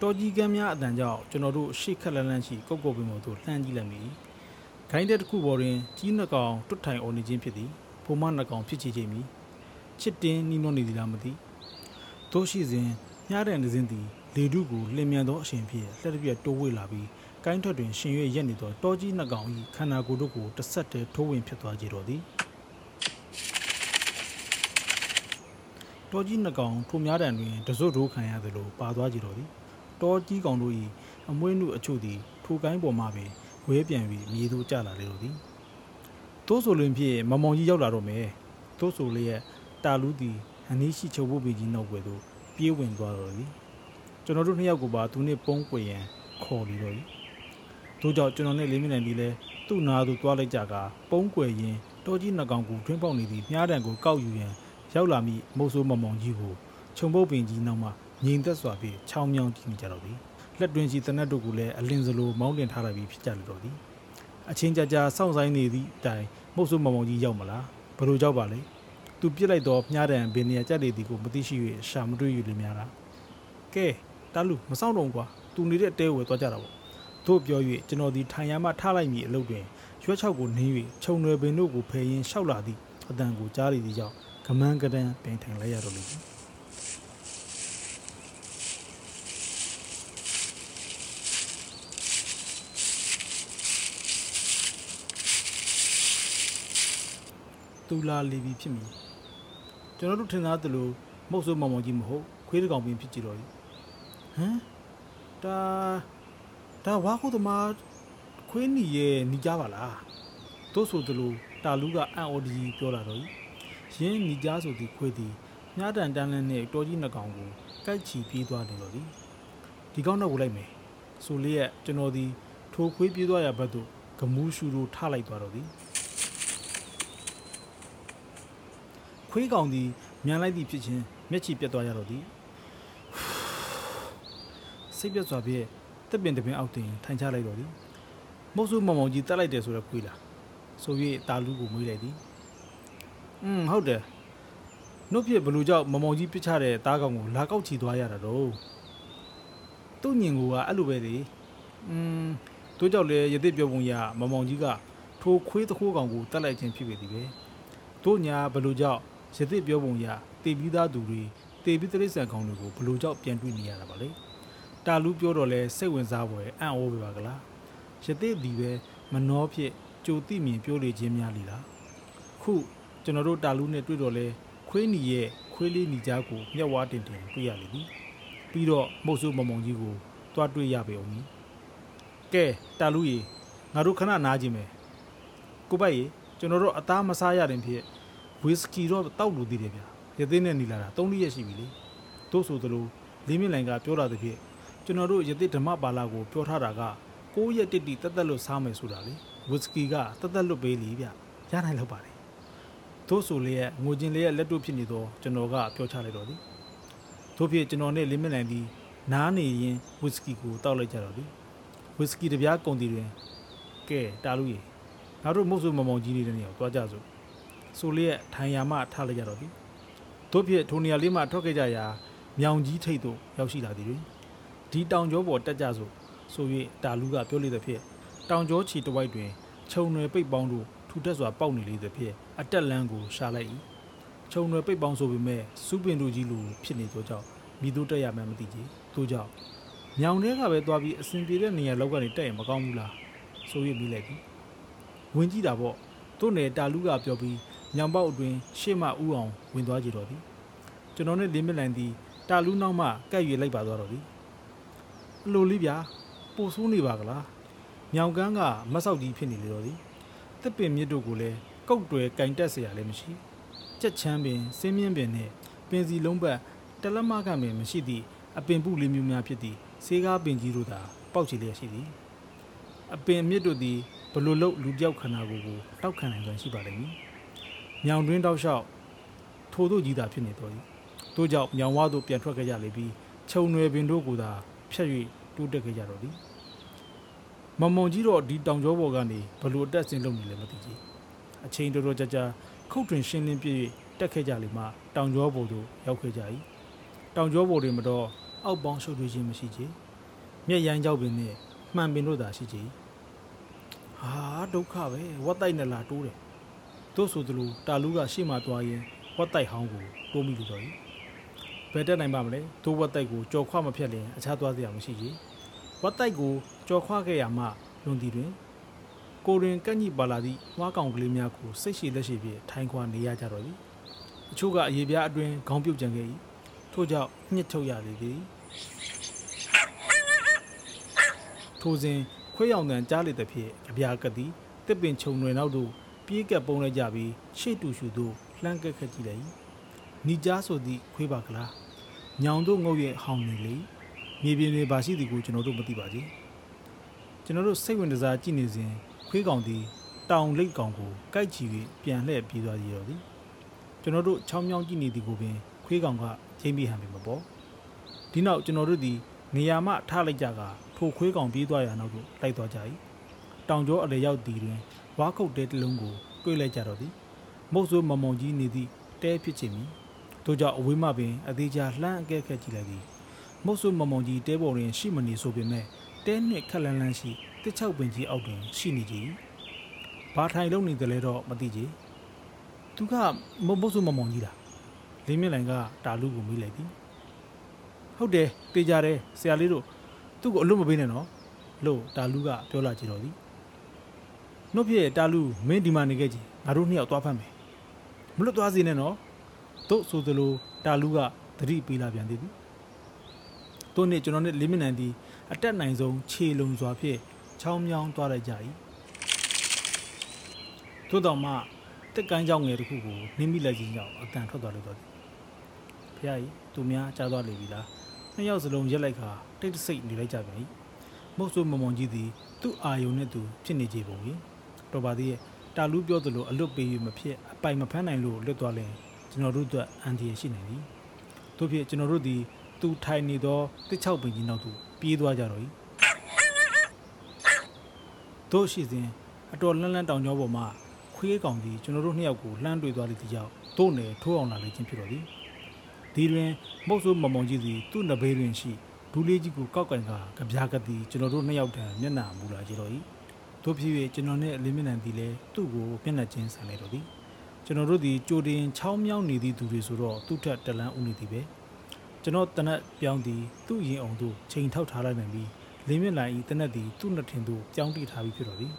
တော်ကြီးကမ်းများအတန်ကြောင့်ကျွန်တော်တို့ရှေ့ခက်လန်းလန်းရှိကုတ်ကုတ်ပင်ပေါ်သို့လှမ်းကြည့်လိုက်မိ။ခိုင်းတဲ့တစ်ခုပေါ်တွင်ကြီးနှကောင်တွတ်ထိုင်အော်နေခြင်းဖြစ်သည်။ပုံမနှကောင်ဖြစ်ချေခြင်းမီချစ်တင်းနှီးနှောနေသည်လားမသိ။တို့ရှိစဉ်ညတဲ့နေစဉ်သည် လေတုကိုလင်မြန်သောအရှင်ဖြင့်လက်တစ်ပြက်တိုးဝေလာပြီးကိုင်းထွက်တွင်ရှင်ရွရက်နေသောတောကြီးနှကောင်၏ခန္ဓာကိုယ်တို့ကိုတစ်ဆက်တည်းထိုးဝင်ဖြစ်သွားကြတော်သည်တောကြီးနှကောင်ထိုများတန်တွင်တစွတ်ထိုးခံရသလိုပါသွားကြတော်သည်တောကြီးကောင်တို့၏အမွှေးနုအချို့သည်ထိုကိုင်းပေါ်မှပင်ဝဲပြန်ပြီးမြေသို့ကျလာလေတော့သည်တိုးဆိုလင်ဖြင့်မမောင်ကြီးရောက်လာတော့မယ်တိုးဆိုလျက်တာလူးသည်အနည်းရှိချုပ်ဖို့ပေကြီးနောက်ွယ်သို့ပြေးဝင်သွားတော်သည် ကျွန်တော်တို့နှစ်ယောက်ကိုပါသူနှင့်ပုံးကွယ်ရန်ခေါ်လီတော့သည်တို့ကြောင့်ကျွန်တော်နဲ့လေးမိနစ်ဒီလဲသူ့နာသူသွားလိုက်ကြကပုံးကွယ်ရင်တောကြီးနှကောင်ကိုတွင်းပေါက်နေသည့်မြားတံကိုကောက်ယူရန်ရောက်လာမိမုတ်ဆိုးမမောင်ကြီးကိုခြုံပုတ်ပင်ကြီးနောက်မှငြိမ်သက်စွာဖြင့်ချောင်းမြောင်းကြည့်နေကြတော့သည်လက်တွင်ရှိတနတ်တို့ကိုလည်းအလင်းစလိုမောင်းတင်ထားလိုက်ပြီးဖြစ်ကြလို့တော့သည်အချင်းကြကြစောင့်ဆိုင်နေသည့်အတိုင်းမုတ်ဆိုးမမောင်ကြီးရောက်မလားဘယ်လိုကြောက်ပါလဲသူပြစ်လိုက်တော့မြားတံဘယ်နေရာကြက်လေသည်ကိုမသိရှိ၍ရှာမတွေ့ရလေများလားကဲ တားလူမဆောင်တော့ကွာသူနေတဲ့တဲဝယ်သွားကြတာပေါ့တို့ပြော၍ကျွန်တော်ဒီထိုင်ရမှထားလိုက်မိအလုပ်တွင်ရွက်ချောက်ကိုနင်း၍ခြုံရွယ်ပင်တို့ကိုဖယ်ရင်လျှောက်လာသည့်အတန်ကိုကြားရသည့်ကြောင့်ကမန်းကဒန်းပင်ထိုင်လိုက်ရတော့လိမ့်မယ်တူလာလီဘီဖြစ်မိကျွန်တော်တို့ထင်သားသလိုမဟုတ်ဆိုးမောင်မောင်ကြီးမဟုတ်ခွေးတကောင်ပင်ဖြစ်ကြတော့ ဟမ်ဒါဒါဝါခုသမားခွေးနီရဲ့ညီကြပါလားတို့ဆိုသလိုတာလူကအန်အော်ဒီပြောလာတော့ရင်းညီကြဆိုသည်ခွေးသည်မြားတန်တန်းလန်းနဲ့တော်ကြီးနှကောင်ကိုကိုက်ချီပြေးသွားတယ်လို့ဒီဒီကောင်းတော့ကိုလိုက်မယ်ဆိုလေးရဲ့ကျွန်တော်ဒီထိုခွေးပြေးသွားရဘက်သို့ဂမူးရှူလိုထလိုက်သွားတော့သည်ခွေးကောင်သည်မြန်လိုက်သည့်ဖြစ်ချင်းမျက်ခြေပြတ်သွားရတော့သည် စိတ်ပြတ်စွာဖြင့်တက်ပင်တပင်အောက်တင်ထိုင်ချလိုက်တော့သည်မုတ်ဆုမောင်မောင်ကြီးတက်လိုက်တယ်ဆိုတော့ခွေးလားဆို၍တာလူကိုမွေးလိုက်သည်อืมဟုတ်တယ်နှုတ်ပြဘလူကြောင့်မမောင်ကြီးပစ်ချတဲ့တားကောင်ကိုလာကောက်ချီသွားရတာတော့သူ့ညင်ကိုကအဲ့လိုပဲလေอืมတို့ကြောင့်လေရသစ်ပြောပုံရမမောင်ကြီးကထိုခွေးတခိုးကောင်ကိုတက်လိုက်ခြင်းဖြစ်ပေသည်ပဲတို့ညာဘလူကြောင့်ရသစ်ပြောပုံရတေပြီးသားသူတွေတေပြီးတရိษံကောင်တွေကိုဘလူကြောင့်ပြန်တွေ့နေရတာပါလေ တာလူပြောတော့လဲစိတ်ဝင်စားပွဲအံ့ဩပဲပါကလားရသစ်ဒီပဲမနှောဖြစ်ကြိုတိမြင်ပြောလေခြင်းများလီလားခုကျွန်တော်တို့တာလူနဲ့တွေ့တော့လဲခွေးနီရဲ့ခွေးလေးနီကြားကိုမျက်ဝါးတင်တင်တွေ့ရလိမ့်မယ်ပြီးတော့မုတ်ဆိုးမမုံကြီးကိုတွားတွေ့ရပေအောင်ကဲတာလူကြီးငါတို့ခဏနားကြည့်မယ်ကိုပိုက်ရေကျွန်တော်တို့အသားမစားရတဲ့ဖြစ်ဝီစကီတော့တောက်လို့သေးတယ်ဗျရသေးနဲ့နေလာတာ၃ရက်ရှိပြီလေတို့ဆိုသလိုလေးမြင့်လိုင်ကပြောတာတဖြစ် ကျွန်တော်တို့ရသေးဓမ္မပါလာကိုပြောထားတာက9ရက်တိတိတက်တက်လို့စားမယ်ဆိုတာလေဝီစကီကတက်တက်လွတ်ပေးလीဗျရနိုင်လောက်ပါတယ်တို့ဆိုလေငိုချင်းလေးရဲ့လက်တို့ဖြစ်နေတော့ကျွန်တော်ကပြောချလိုက်တော့သည်တို့ဖြစ်ကျွန်တော်နဲ့လေးမြင့်လိုင်ဒီနားနေရင်ဝီစကီကိုတောက်လိုက်ကြတော့သည်ဝီစကီတပြားကုန်တီတွင်ကဲတာလူကြီးငါတို့မုတ်ဆိုမမောင်ကြီးနေတဲ့နေရာကိုတွားကြစို့ဆိုလေးရဲ့ထိုင်ယာမှထားလိုက်ကြတော့သည်တို့ဖြစ်ထိုနေရာလေးမှထွက်ခဲ့ကြရာမြောင်ကြီးထိတ်သို့ရောက်ရှိလာသည်တွင် ဒီတောင်ကျောပေါ်တက်ကြစို့ဆို၍တာလူကပြောလေသဖြင့်တောင်ကျောချီတဝိုက်တွင်ခြုံရွယ်ပိတ်ပေါင်းတို့ထူထပ်စွာပေါက်နေလေသဖြင့်အတက်လန်းကိုရှာလိုက်၏ခြုံရွယ်ပိတ်ပေါင်းဆိုပေမဲ့စူးပင်တို့ကြီးလိုဖြစ်နေသောကြောင့်မိတို့တက်ရမှန်းမသိကြသို့ကြောင့်ညောင်ထဲကပဲသွားပြီးအစဉ်ပြေတဲ့နေရာလောက်ကနေတက်ရင်မကောင်းဘူးလားဆို၍မိလိုက်သည်ဝင်ကြည့်တာပေါ့တို့နယ်တာလူကပြောပြီးညောင်ပေါက်အတွင်ရှေ့မှဥအောင်ဝင်သွားကြတော့သည်ကျွန်တော်နဲ့လင်းမလိုင်သည်တာလူနောက်မှကပ်ရွေလိုက်ပါသွားတော့သည် အလိုလေးဗျာပိုဆိုးနေပါကလားမြောင်ကန်းကမဆောက်ကြီးဖြစ်နေလေတော့သည်တစ်ပင်မြစ်တို့ကိုလည်းကုတ်တွယ်ကင်တက်เสียရလည်းမရှိကြက်ချမ်းပင်စင်းမြင့်ပင်နဲ့ပင်စီလုံးပတ်တလက်မကပင်မရှိသည့်အပင်ပုလေးမျိုးများဖြစ်သည့်ဆေးကားပင်ကြီးတို့သာပေါက်ချီလျက်ရှိသည်အပင်မြစ်တို့သည်ဘလို့လုတ်လူပြောက်ခန္ဓာကိုယ်ကိုတောက်ခံနိုင်စွမ်းရှိပါလိမ့်မည်မြောင်တွင်းတောက်လျှောက်ထိုတို့ကြီးသာဖြစ်နေတော်သည်တို့ကြောင့်မြောင်ဝါတို့ပြန်ထွက်ခဲ့ကြလေပြီးခြုံရွယ်ပင်တို့ကိုသာ ဖြတ်၍တိုးတက်ခဲ့ကြတော့သည်မမုံကြီးတော့ဒီတောင်ကျောပေါ်ကနေဘလို့အတက်ဆင်းလုပ်နေလဲမသိကြီးအချိန်တော်တော်ကြာကြာခုတ်တွင်ရှင်းလင်းပြည့်တက်ခဲ့ကြလေမှတောင်ကျောပေါ်သို့ရောက်ခဲ့ကြ၏တောင်ကျောပေါ်တွင်မတော့အောက်ပေါင်းရှုပ်ထွေးခြင်းမရှိချေမျက်ရန်ကြောက်ပင်နှင့်မှန်ပင်တို့သာရှိချေဟာဒုက္ခပဲဝတ်တိုက်နဲ့လာတိုးတယ်တို့ဆိုသလိုတာလူကရှေ့မှသွားရင်ဝတ်တိုက်ဟောင်းကိုတိုးမိလို့တော့၏ ဘယ်တက်နိုင်ပါမလဲတို့ဝတ်တိုက်ကိုကြော်ခွမဖြတ်လင်အခြားသွားစရာမရှိချေဝတ်တိုက်ကိုကြော်ခွခဲ့ရမှလွန်တီတွင်ကိုရင်ကန့်ညိပါလာသည့်ဝါကောင်ကလေးများကိုစိတ်ရှိလက်ရှိဖြင့်ထိုင်ခွာနေရကြတော့သည်အချို့ကအရေးပြားအတွင်ခေါင်းပြုတ်ကြံခဲ့၏ထို့ကြောင့်ညှစ်ထုတ်ရလေသည်ထိုစဉ်ခွေးရောင်တန်ကြားလေသဖြင့်အပြာကတိတစ်ပင်ခြုံတွေနောက်သို့ပြေးကပ်ပုံးလိုက်ကြပြီးရှေ့တူရှူသို့လှမ်းကက်ခက်ကြည့်လိုက်၏ နီကြားဆိုသည့်ခွေးပါကလားညောင်တို့ငုတ်ရဲ့ဟောင်းနေလေမြေပြင်တွေပါရှိသည်ကိုကျွန်တော်တို့မသိပါသေးကျွန်တော်တို့စိတ်ဝင်စားကြည့်နေစဉ်ခွေးကောင်သည်တောင်လိတ်ကောင်ကိုကြိုက်ချီ၍ပြန်လှည့်ပြေးသွားရတော့သည်ကျွန်တော်တို့ချောင်းမြောင်းကြည့်နေသည်ကိုပင်ခွေးကောင်ကချိန်ပြီးဟန်ပြီမပေါ်ဒီနောက်ကျွန်တော်တို့သည်နေရာမှထားလိုက်ကြကထိုခွေးကောင်ပြေးသွားရနောက်သို့လိုက်သွားကြ၏တောင်ကျောအလေရောက်သည်တွင်ဝါခုတ်တဲတစ်လုံးကိုတွေ့လိုက်ကြတော့သည်မုတ်ဆိုးမမုံကြီးနေသည့်တဲဖြစ်ချင်မီ တို့ကြောင့်အဝေးမှပင်အသေးချာလှမ်းအကဲခက်ကြည့်လိုက်သည်မုတ်ဆိုးမမုံကြီးတဲပေါ်တွင်ရှိမနေဆိုပေမဲ့တဲနှင့်ခက်လန်းလန်းရှိတစ်ချောက်ပင်ကြီးအောက်တွင်ရှိနေကြ၏ဘာထိုင်လုံးနေတယ်လဲတော့မသိကြသူကမုတ်မုတ်ဆိုးမမုံကြီးလားလင်းမြင့်လိုင်ကတာလူကိုမေးလိုက်သည်ဟုတ်တယ်တေးကြတယ်ဆရာလေးတို့သူ့ကိုအလွတ်မပေးနဲ့နော်လို့တာလူကပြောလာကြတော့သည်နှုတ်ပြည့်တာလူမင်းဒီမှာနေခဲ့ကြည်ငါတို့နှစ်ယောက်သွားဖမ်းမယ်မလွတ်သွားစေနဲ့နော် တို့ဆိုသလိုတာလူကသတိပေးလာပြန်သေးသည်တို့နဲ့ကျွန်တော်နဲ့လေးမိနစ်တည်းအတက်နိုင်ဆုံးခြေလုံစွာဖြင့်ချောင်းမြောင်းသွားလိုက်ကြ၏သို့တော်မှတက်ကန်းကြောင်ငယ်တစ်ခုကိုနင်းမိလိုက်ခြင်းကြောင့်အတန်ထွက်သွားလို့တော့ဖះကြီးသူများကြားသွားလေပြီလားနှစ်ယောက်စလုံးရက်လိုက်ခါတိတ်တဆိတ်နေလိုက်ကြပြန်၏မုတ်ဆိုးမမုံကြီးသည်သူ့အာယုံနဲ့သူဖြစ်နေကြပုံ၏တော်ပါသေးရဲ့တာလူပြောသလိုအလွတ်ပေး၍မဖြစ်အပိုင်မဖမ်းနိုင်လို့လွတ်သွားလင် ကျွန်တော်တို့အတွက်အန်ဒီရရှိနေသည်တို့ဖြစ်ကျွန်တော်တို့သည်သူထိုင်နေသောတစ်ချောက်ပင်ကြီးနောက်သို့ပြေးသွားကြတော့၏တို့ရှိစဉ်အတော်လန်းလန်းတောင်ကျောပေါ်မှခွေးကောင်သည်ကျွန်တော်တို့နှစ်ယောက်ကိုလှမ်းတွေ့သွားသည့်ကြောင့်တို့နယ်ထိုးအောင်လာလေခြင်းဖြစ်တော်သည်ဒီတွင်မုတ်ဆိုးမမုံကြီးသည်သူ့နဘေးတွင်ရှိဒူးလေးကြီးကိုကောက်ကင်ကကြပြားကတိကျွန်တော်တို့နှစ်ယောက်တည်းမျက်နှာမူလာကြတော့၏တို့ဖြစ်၍ကျွန်တော်နဲ့လင်းမျက်နှာသည်လည်းသူ့ကိုမျက်နှာချင်းဆန်လိုက်တော့သည် ကျွန်တော်တို့သည်ကြိုတင်ချောင်းမြောင်းနေသည့်သူတွေဆိုတော့သူ့ထက်တလန်းဦးနေသည်ပဲကျွန်တော်တနက်ပြောင်းသည်သူ့ရင်အောင်သို့ချိန်ထောက်ထားလိုက်နိုင်ပြီးလင်းမျက်နှာဤတနက်သည်သူ့နှစ်ထင်သို့ပြောင်းတိထားပြီးဖြစ်တော်သည်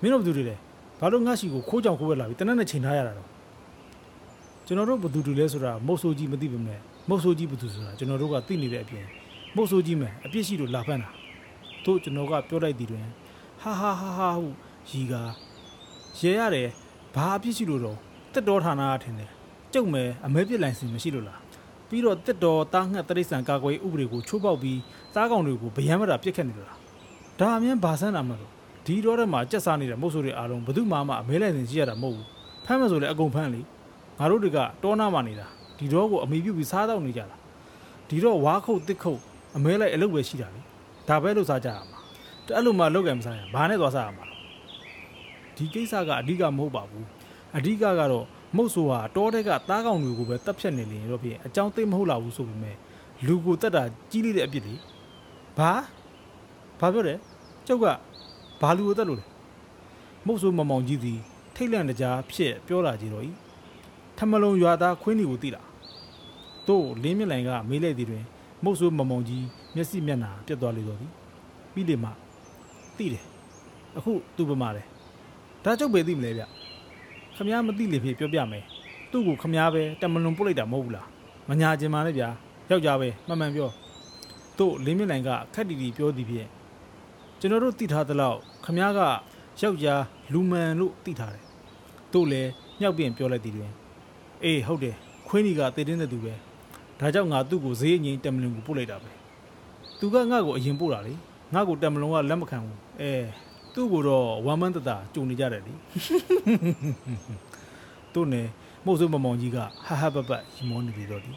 မင်းတို့ဘယ်သူတွေလဲဘာလို့ငါ့ရှိကိုခိုးကြောင်ခိုးဝဲလာပြီးတနက်နဲ့ချိန်ထားရတာတော့ကျွန်တော်တို့ဘယ်သူတွေလဲဆိုတာမုတ်ဆိုးကြီးမသိပါနဲ့မုတ်ဆိုးကြီးဘယ်သူဆိုတာကျွန်တော်တို့ကသိနေတဲ့အပြင်မုတ်ဆိုးကြီးမယ်အပြစ်ရှိလို့လာဖမ်းတာတို့ကျွန်တော်ကပြောလိုက်သည်တွင်ဟာဟာဟာဟာဟုရီကရဲရတယ် ဘာအပြစ်ရှိလို့တော့တက်တော်ဌာနကထင်တယ်ကျုပ်မယ်အမဲပြစ်လိုင်စင်မရှိလို့လားပြီးတော့တက်တော်တားငှက်တရိษံကာကွယ်ဥပဒေကိုချိုးပေါက်ပြီးသားကောင်တွေကိုဗယံမတာပြစ်ခတ်နေလို့လားဒါအမြင်ဘာဆန်းတာမလို့ဒီတော့ထဲမှာကြက်စားနေတဲ့မုတ်ဆိုးတွေအားလုံးဘယ်သူမှမအမဲလိုက်စင်ရှိရတာမဟုတ်ဘူးဖမ်းမဆိုလဲအကုန်ဖမ်းလေငါတို့တွေကတောနာမှနေတာဒီတော့ကိုအမိပြုတ်ပြီးစားတော့နေကြတာဒီတော့ဝါခုတ်တစ်ခုတ်အမဲလိုက်အလုပ်ပဲရှိတာလေဒါပဲလို့စားကြရမှာတဲ့အဲ့လိုမှလောက်ကံမစားရဘာနဲ့သွားစားရမှာ ဒီကိစ္စကအဓိကမဟုတ်ပါဘူးအဓိကကတော့မုတ်ဆိုဟာတောတဲ့ကသားကောင်တွေကိုပဲတက်ဖြတ်နေလင်တော့ဖြစ်အကြောင်းသိမဟုတ်လာဘူးဆိုပေမဲ့လူကိုတက်တာကြီးလေးတဲ့အပြစ်လေဘာဘာပြောတယ်ကျုပ်ကဘာလူကိုတက်လို့လဲမုတ်ဆိုးမမောင်ကြီးသည်ထိတ်လန့်တကြားဖြစ်ပြောလာကြတော့၏ထမလုံးရွာသားခွင်းဒီကိုတိလာတို့လင်းမြလိုင်ကမေးလိုက်သည်တွင်မုတ်ဆိုးမမောင်ကြီးမျက်စိမျက်နှာပြတ်သွားလေတော့သည်ပြီးလေမှတိတယ်အခုသူ့ပမာတယ် ဒါကျုပ်ပဲသိမလဲဗျခမားမသိလေဖြစ်ပြောပြမယ်သူ့ကိုခမားပဲတမလွန်ပုတ်လိုက်တာမဟုတ်ဘူးလားမညာကျင်ပါနဲ့ဗျာယောက်ျားပဲမှန်မှန်ပြောတို့လင်းမြလိုင်ကခက်တီတီပြောသည်ဖြင့်ကျွန်တော်တို့သိထားသလောက်ခမားကယောက်ျားလူမှန်လို့သိထားတယ်တို့လည်းမြောက်ပြင်ပြောလိုက်သည်တွင်အေးဟုတ်တယ်ခွင်းကြီးကတည်တင်းတဲ့သူပဲဒါကြောင့်ငါသူ့ကိုဈေးအငိမ့်တမလွန်ကိုပို့လိုက်တာပဲသူကငါ့ကိုအရင်ပို့တာလေငါ့ကိုတမလွန်ကလက်မခံဘူးအဲ သူ့ကိုတော့ဝမ်းမန်းတတာကြုံနေကြတယ်လေတို့နဲ့မို့ဆိုးမမောင်ကြီးကဟာဟာပပရီမောနေလေတော့ဒီ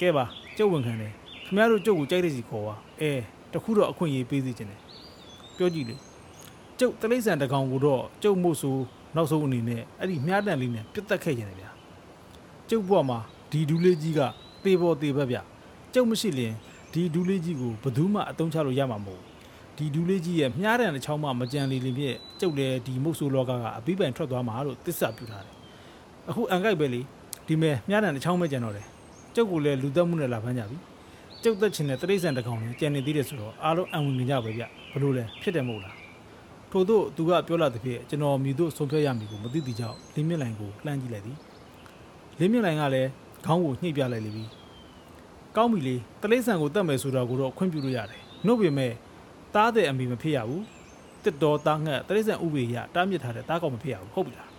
ကဲပါကျုပ်ဝန်ခံတယ်ခင်ဗျားတို့ကျုပ်ကိုကြိုက်တဲ့စီခေါ်ပါအဲတခုတော့အခွင့်အရေးပေးစီခြင်းတယ်ပြောကြည့်လေကျုပ်တလိษံတကောင်ကိုတော့ကျုပ်မို့ဆိုနောက်ဆုံးအနေနဲ့အဲ့ဒီမြားတန်လေးနဲ့ပြတ်တက်ခဲ့ခြင်းတယ်ဗျာကျုပ်ဘွားမှာဒီဒူးလေးကြီးကတေပေါ်တေဘက်ဗျကျုပ်မရှိရင်ဒီဒူးလေးကြီးကိုဘယ်သူမှအတုံးချလို့ရမှာမဟုတ် ဒီဒူးလေးကြီးရဲ့မြားတန်တစ်ချောင်းမှမကြံလီလင်ပြည့်ကျုပ်လည်းဒီမုတ်ဆိုးလောကကအပိပိုင်ထွက်သွားမှာလို့သစ္စာပြုထားတယ်အခုအန်ကိုက်ပဲလေဒီမဲ့မြားတန်တစ်ချောင်းပဲကြံတော့တယ်ကျုပ်ကလည်းလူသက်မှုနဲ့လာဖမ်းကြပြီကျုပ်သက်ချင်တဲ့တရိษံတကောင်လည်းကြံနေသေးတယ်ဆိုတော့အားလုံးအံဝင်နေကြပဲဗျဘလို့လဲဖြစ်တယ်မဟုတ်လားထို့သောသူကပြောလာတဲ့ဖြစ်ကျွန်တော်မြည်တို့ဆုံးဖြတ်ရမည်ကိုမသိသေးကြောက်လင်းမြင့်လိုင်ကိုလှမ်းကြည့်လိုက်သည်လင်းမြင့်လိုင်ကလည်းခေါင်းကိုညှိပြလိုက်လိမ့်ပြီကောင်းပြီလေတလိษံကိုတတ်မယ်ဆိုတာကိုတော့ခွင့်ပြုလို့ရတယ်နှုတ်ပေမဲ့ တားတဲ့အမိမဖြစ်ရဘူးတစ်တော်တားငှက်တလိษံဥပေရတားမြစ်ထားတဲ့တားကောင်မဖြစ်ရဘူးဟုတ်ပြီလား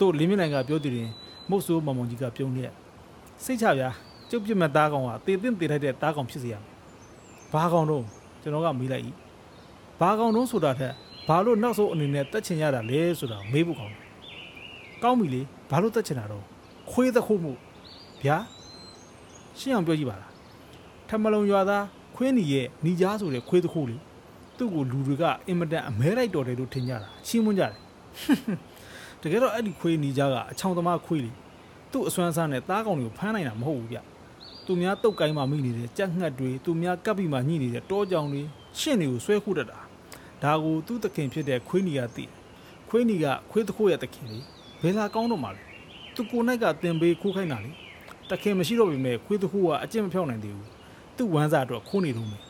တို့လင်းမြင့်လိုင်ကပြောတည်ရင်မုတ်ဆိုးမောင်မောင်ကြီးကပြုံးလျက်စိတ်ချဗျာကျုပ်ပြစ်မဲ့တားကောင်ကတေးတင်းတေးထိုက်တဲ့တားကောင်ဖြစ်စေရမယ်ဘာကောင်တော့ကျွန်တော်ကမေးလိုက်၏ဘာကောင်တော့ဆိုတာထက်ဘာလို့နောက်ဆုံးအနေနဲ့တက်ချင်ရတာလဲဆိုတာမေးဖို့ကောင်းတယ်ကောင်းပြီလေဘာလို့တက်ချင်တာတော့ခွေးသခုမှုဗျာရှင်းအောင်ပြောကြည့်ပါလားထမလုံရွာသားခွင်းနီရဲ့ညီကြားဆိုတဲ့ခွေးသခုလေ သူ့ကိုလူတွေကအင်မတန်အမဲလိုက်တော်တယ်လို့ထင်ကြတာရှင်းမွန်းကြတယ်တကယ်တော့အဲ့ဒီခွေးညီကြားကအချောင်သမားခွေးလေသူ့အစွမ်းစားနဲ့တားကောင်တွေကိုဖမ်းနိုင်တာမဟုတ်ဘူးဗျသူများတုတ်ကိုင်းမှမိနေတဲ့ကြက်ငှက်တွေသူများကပ်ပြီးမှညှိနေတဲ့တောကြောင်တွေရှင့်တွေကိုဆွဲခုတတ်တာဒါကိုသူ့သခင်ဖြစ်တဲ့ခွေးနီကသိခွေးနီကခွေးတခိုးရဲ့သခင်လေဘယ်လာကောင်းတော့မှလဲသူကိုနိုင်ကတင်ပေးခိုးခိုင်းတာလေတခင်မရှိတော့ပေမဲ့ခွေးတခိုးကအကျင့်မဖြောင်းနိုင်သေးဘူးသူ့ဝမ်းစာအတွက်ခိုးနေတော့မယ်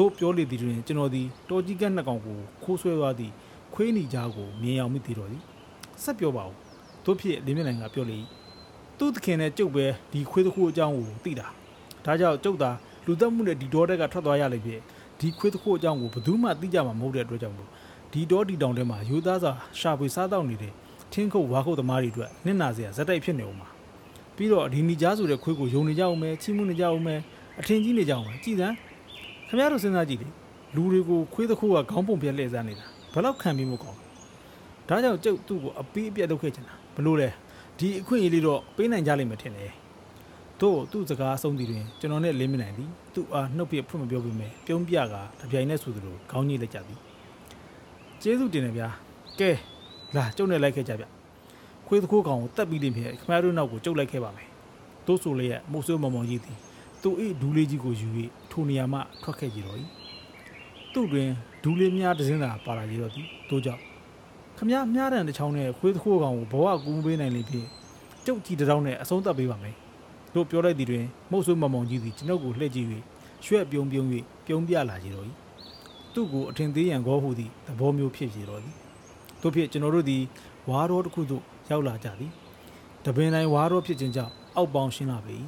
တို့ပြောလေသည်တွင်ကျွန်တော်ဒီတော်ကြီးကနှစ်ကောင်ကိုခိုးဆွဲသွားသည့်ခွေးနီကြားကိုမြင်အောင်မိသေးတော်သည်ဆက်ပြောပါဦးတို့ဖြစ်လင်းမြနိုင်ကပြောလေသူ့သခင်နဲ့ကျုပ်ပဲဒီခွေးတခိုးအကြောင်းကိုသိတာဒါကြောင့်ကျုပ်သာလူသက်မှုနဲ့ဒီဒေါ်တက်ကထွက်သွားရလိမ့်ပြီဒီခွေးတစ်ခုအကြောင်းကိုဘယ်သူမှသိကြမှာမဟုတ်တဲ့အတွက်ကြောင့်မို့ဒီတော့ဒီတောင်ထဲမှာယူသားစာရှာဖွေစားတော့နေတဲ့ထင်းခုတ်ဝါခုတ်သမားတွေအတွက်နစ်နာစရာဇက်တိုက်ဖြစ်နေအောင်ပါပြီးတော့ဒီနီကြားဆိုတဲ့ခွေးကိုယုံနေကြအောင်မယ်ချီးမွမ်းနေကြအောင်မယ်အထင်ကြီးနေကြအောင်မယ်ကြည်စမ်း ခင်ဗျားတို့စဉ်းစားကြည့်လေလူတွေကိုခွေးတစ်ခုကခေါင်းပုံပြက်လှည့်စားနေတာဘယ်လောက်ခံပြီးမကောင်းဒါကြောင့်ကျုပ်သူ့ကိုအပီးအပြက်လုပ်ခဲ့ချင်တာဘလို့လဲဒီအခွင့်အရေးလေးတော့ပေးနိုင်ကြလိမ့်မယ်ထင်တယ်တို့သူ့စကားအဆုံးသီးတွင်ကျွန်တော်နဲ့လင်းမနိုင်သည်သူ့အားနှုတ်ပြဖွင့်မပြောပေမဲ့ပြုံးပြကတပြိုင်နက်ဆိုသလိုခေါင်းညိလိုက်ကြသည်ကျေးဇူးတင်တယ်ဗျာကဲလာကျုပ်နဲ့လိုက်ခဲ့ကြဗျခွေးသခိုးကောင်ကိုတက်ပြီးလင်းဖြစ်ခမရတို့နောက်ကိုကျုပ်လိုက်ခဲ့ပါမယ်တို့ဆိုလည်းမိုးဆိုးမောင်မောင်ကြီးသည် သူ့၏ဒူးလေးကြီးကိုယူ၍ထိုနေရာမှထွက်ခဲ့ကြတော့၏သူ့တွင်ဒူးလေးများတစ်စင်းသာပါလာကြတော့သည်တို့ကြောင့်ခမရမြားတန်တစ်ချောင်းနဲ့ခွေးသခိုးကောင်ကိုဘဝကူးပေးနိုင်လိမ့်ဖြင့်ကျုပ်ကြည်တောင်းနဲ့အဆုံးသတ်ပေးပါမယ်တို့ပြောလိုက်သည်တွင်မုတ်ဆိုးမမောင်ကြီးသည်ကျွန်ုပ်ကိုလှည့်ကြည့်၍ရွှဲ့ပြုံးပြုံး၍ပြုံးပြလာကြတော့၏သူ့ကိုအထင်သေးရန်ကောဟုသည့်သဘောမျိုးဖြစ်ကြတော့သည်တို့ဖြစ်ကျွန်တော်တို့သည်ဝါတော်တစ်ခုသို့ရောက်လာကြသည်တပင်တိုင်းဝါတော်ဖြစ်ခြင်းကြောင့်အောက်ပေါင်းရှင်းလာပေ၏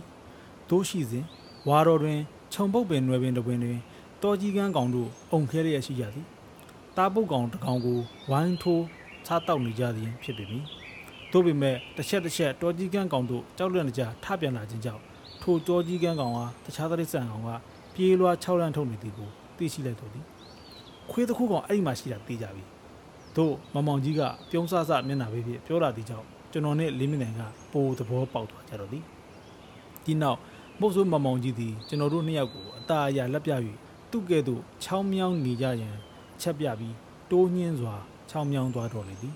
တို့ရှိစဉ် ဝါတော်တွင်ခြုံပုတ်ပင်နွယ်ပင်တစ်ပင်တွင်တော်ကြီးကန်းကောင်တို့အုံခဲလျက်ရှိကြသည်တားပုတ်ကောင်တစ်ကောင်ကိုဝိုင်းထိုးစားတောက်နေကြသည်ဖြစ်ပေမည်တို့ပေမဲ့တစ်ချက်တစ်ချက်တော်ကြီးကန်းကောင်တို့ကြောက်လန့်ကြထပြန်လာခြင်းကြောင့်ထိုတော်ကြီးကန်းကောင်ဟာတခြားသတိဆန်ကောင်ကပြေးလွှား၆လန့်ထုတ်နေသည်ကိုသိရှိလိုက်တော့သည်ခွေးတစ်ခုကောင်အဲ့ဒီမှာရှိတာသိကြပြီတို့မမောင်ကြီးကပြုံးဆဆမျက်နှာပဲဖြစ်ပြောလာသည်ကြောင့်ကျွန်တော်နဲ့လင်းမနိုင်ကပိုသဘောပေါက်သွားကြတော့သည်ဒီနောက် မုတ်ဆိုးမမောင်ကြီးသည်ကျွန်တော်တို့နှစ်ယောက်ကိုအตาအရာလက်ပြ၍သူ့ကဲ့သို့ချောင်းမြောင်းနေကြရန်ချက်ပြပြီးတိုးညင်းစွာချောင်းမြောင်းသွားတော်လေသည်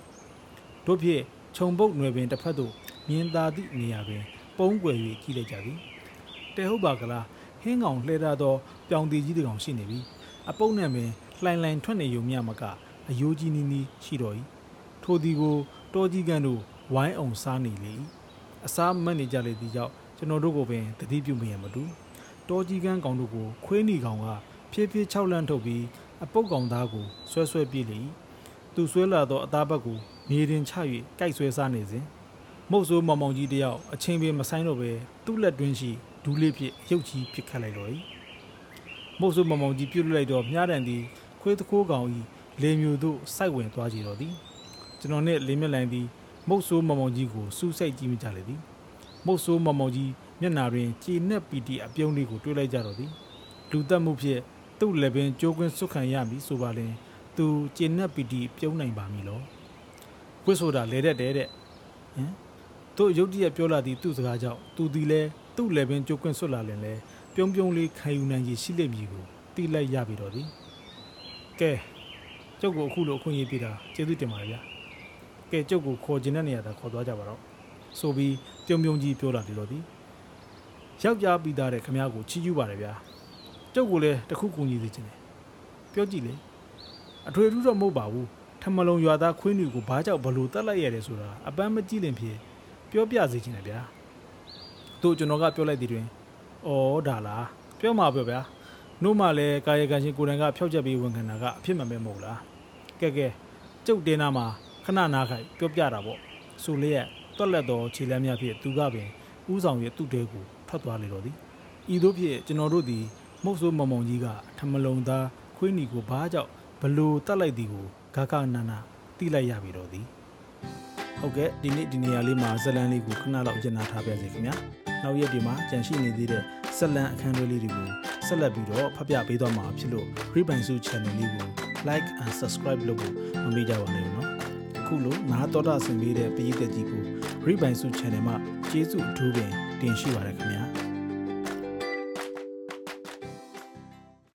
တို့ဖြင့်ခြုံပုတ်နွယ်ပင်တစ်ဖက်သို့မြင်သာသည့်နေရာတွင် ပုံးကွယ်၍ကြည့်လိုက်ကြသည်တဲဟုတ်ပါကလားဟင်းကောင်လှဲထားသောပြောင်တီကြီးတစ်ကောင်ရှိနေပြီအပုပ်နဲ့ပင်လှိုင်လှိုင်ထွက်နေုံမျှမကအယိုးကြီးနီးနီးရှိတော်၏ထိုသည်ကိုတောကြီးကန်တို့ဝိုင်းအောင်စားနေလေ၏အစားမတ်နေကြလေသည်ကြောင့် ကျွန်တော်တို့ကိုပင်တတိပြုမိရမတူတောကြီးကန်ကောင်တို့ကိုခွေးနီကောင်ကဖြည်းဖြည်း၆လန့်ထုတ်ပြီးအပုပ်ကောင်သားကိုဆွဲဆွဲပြေးလေ၏သူဆွဲလာသောအသားဘက်ကိုမြေတင်ချ၍ကြိုက်ဆွဲစားနေစဉ်မုတ်ဆိုးမောင်မောင်ကြီးတယောက်အချင်းပင်မဆိုင်တော့ပဲသူ့လက်တွင်းရှိဒူးလေးဖြင့်ရုပ်ကြီးပစ်ခတ်လိုက်တော့၏မုတ်ဆိုးမောင်မောင်ကြီးပြုတ်လိုက်တော့မြားတန်သည်ခွေးတခိုးကောင်၏လေမျိုးသို့စိုက်ဝင်သွားကြတော့သည်ကျွန်တော်နှင့်လေးမျက်လိုင်သည်မုတ်ဆိုးမောင်မောင်ကြီးကိုစူးစိုက်ကြည့်မိကြလေသည် မုတ်ဆိုးမောင်မောင်ကြီးမျက်နာတွင်ကြည်နက်ပီတီအပြုံးလေးကိုတွေးလိုက်ကြတော့သည်လူတက်မှုဖြင့်သူ့လက်ပင်ကြိုးကွင်းစွတ်ခံရမည်ဆိုပါလင်သူကြည်နက်ပီတီပြုံးနိုင်ပါမည်လောဝစ်ဆိုတာလဲတဲ့တဲ့တဲ့ဟင်တို့ရုတ်တရက်ပြောလာသည့်သူ့စကားကြောင့်သူသည်လဲသူ့လက်ပင်ကြိုးကွင်းစွတ်လာလင်လဲပြုံးပြုံးလေးခံယူနိုင်ရရှိလိမ့်မည်ကိုတိလိုက်ရပြီတော့သည်ကဲကျုပ်ကိုအခုလိုအခွင့်အရေးပေးတာကျေးဇူးတင်ပါတယ်ဗျာကဲကျုပ်ကိုခေါ်ခြင်းတဲ့နေရာသာခေါ်သွားကြပါတော့ဆိုပြီး ပြုံးပြုံးကြီးပြောလာတယ်လို့သည်ယောက်ျားပြီးသားတဲ့ခမ ्या ကိုချီးကျူးပါတယ်ဗျာကျုပ်ကိုလည်းတခုကူညီစေချင်တယ်ပြောကြည့်လေအထွေထူးတော့မဟုတ်ပါဘူးထမလုံရွာသားခွေးနီကိုဘာကြောင့်ဘလို့တက်လိုက်ရတယ်ဆိုတာအပန်းမကြည့်လင်ဖြစ်ပြောပြစေချင်တယ်ဗျာတို့ကျွန်တော်ကပြောလိုက်သည်တွင်ဩဒါလားပြောမှာပဲဗျာနို့မှလည်းကာယကံရှင်ကိုယ်တိုင်ကဖျောက်ချက်ပြီးဝန်ခံတာကအဖြစ်မှန်ပဲမဟုတ်လားကဲကဲကျုပ်တင်းနာမှာခဏနာခိုင်ပြောပြတာပေါ့ဆိုလျက် တွက်လက်တော်ခြေလမ်းများဖြင့်သူကပင်ဥဆောင်ရဲ့သူ့တဲကိုထွက်သွားလေတော့သည်ဤသို့ဖြင့်ကျွန်တော်တို့သည်မုတ်ဆိုးမုံမုံကြီးကထမလုံသားခွေးနီကိုဘာကြောင့်ဘလို့တတ်လိုက်သည်ကိုဂါကနာနာတိလိုက်ရပြီတော့သည်ဟုတ်ကဲ့ဒီနေ့ဒီနေရာလေးမှာဇလန်လေးကိုခဏလောက်ကျန်နာထားပြစေခင်ဗျာနောက်ရက်ဒီမှာကြန့်ရှိနေသေးတဲ့ဇလန်အခန်းလေးတွေကိုဆက်လက်ပြီးတော့ဖတ်ပြပေးသွားမှာဖြစ်လို့ Rebind Su Channel လေးကို like and subscribe လုပ်ဖို့မမေ့ကြပါနဲ့နော် အခုလိုနားတော်တာဆင်ပေးတဲ့ပရိသတ်ကြီးကို Rebind Su Channel မှာကျေးဇူးအထူးပင်တင်ရှိပါရခင်ဗျာ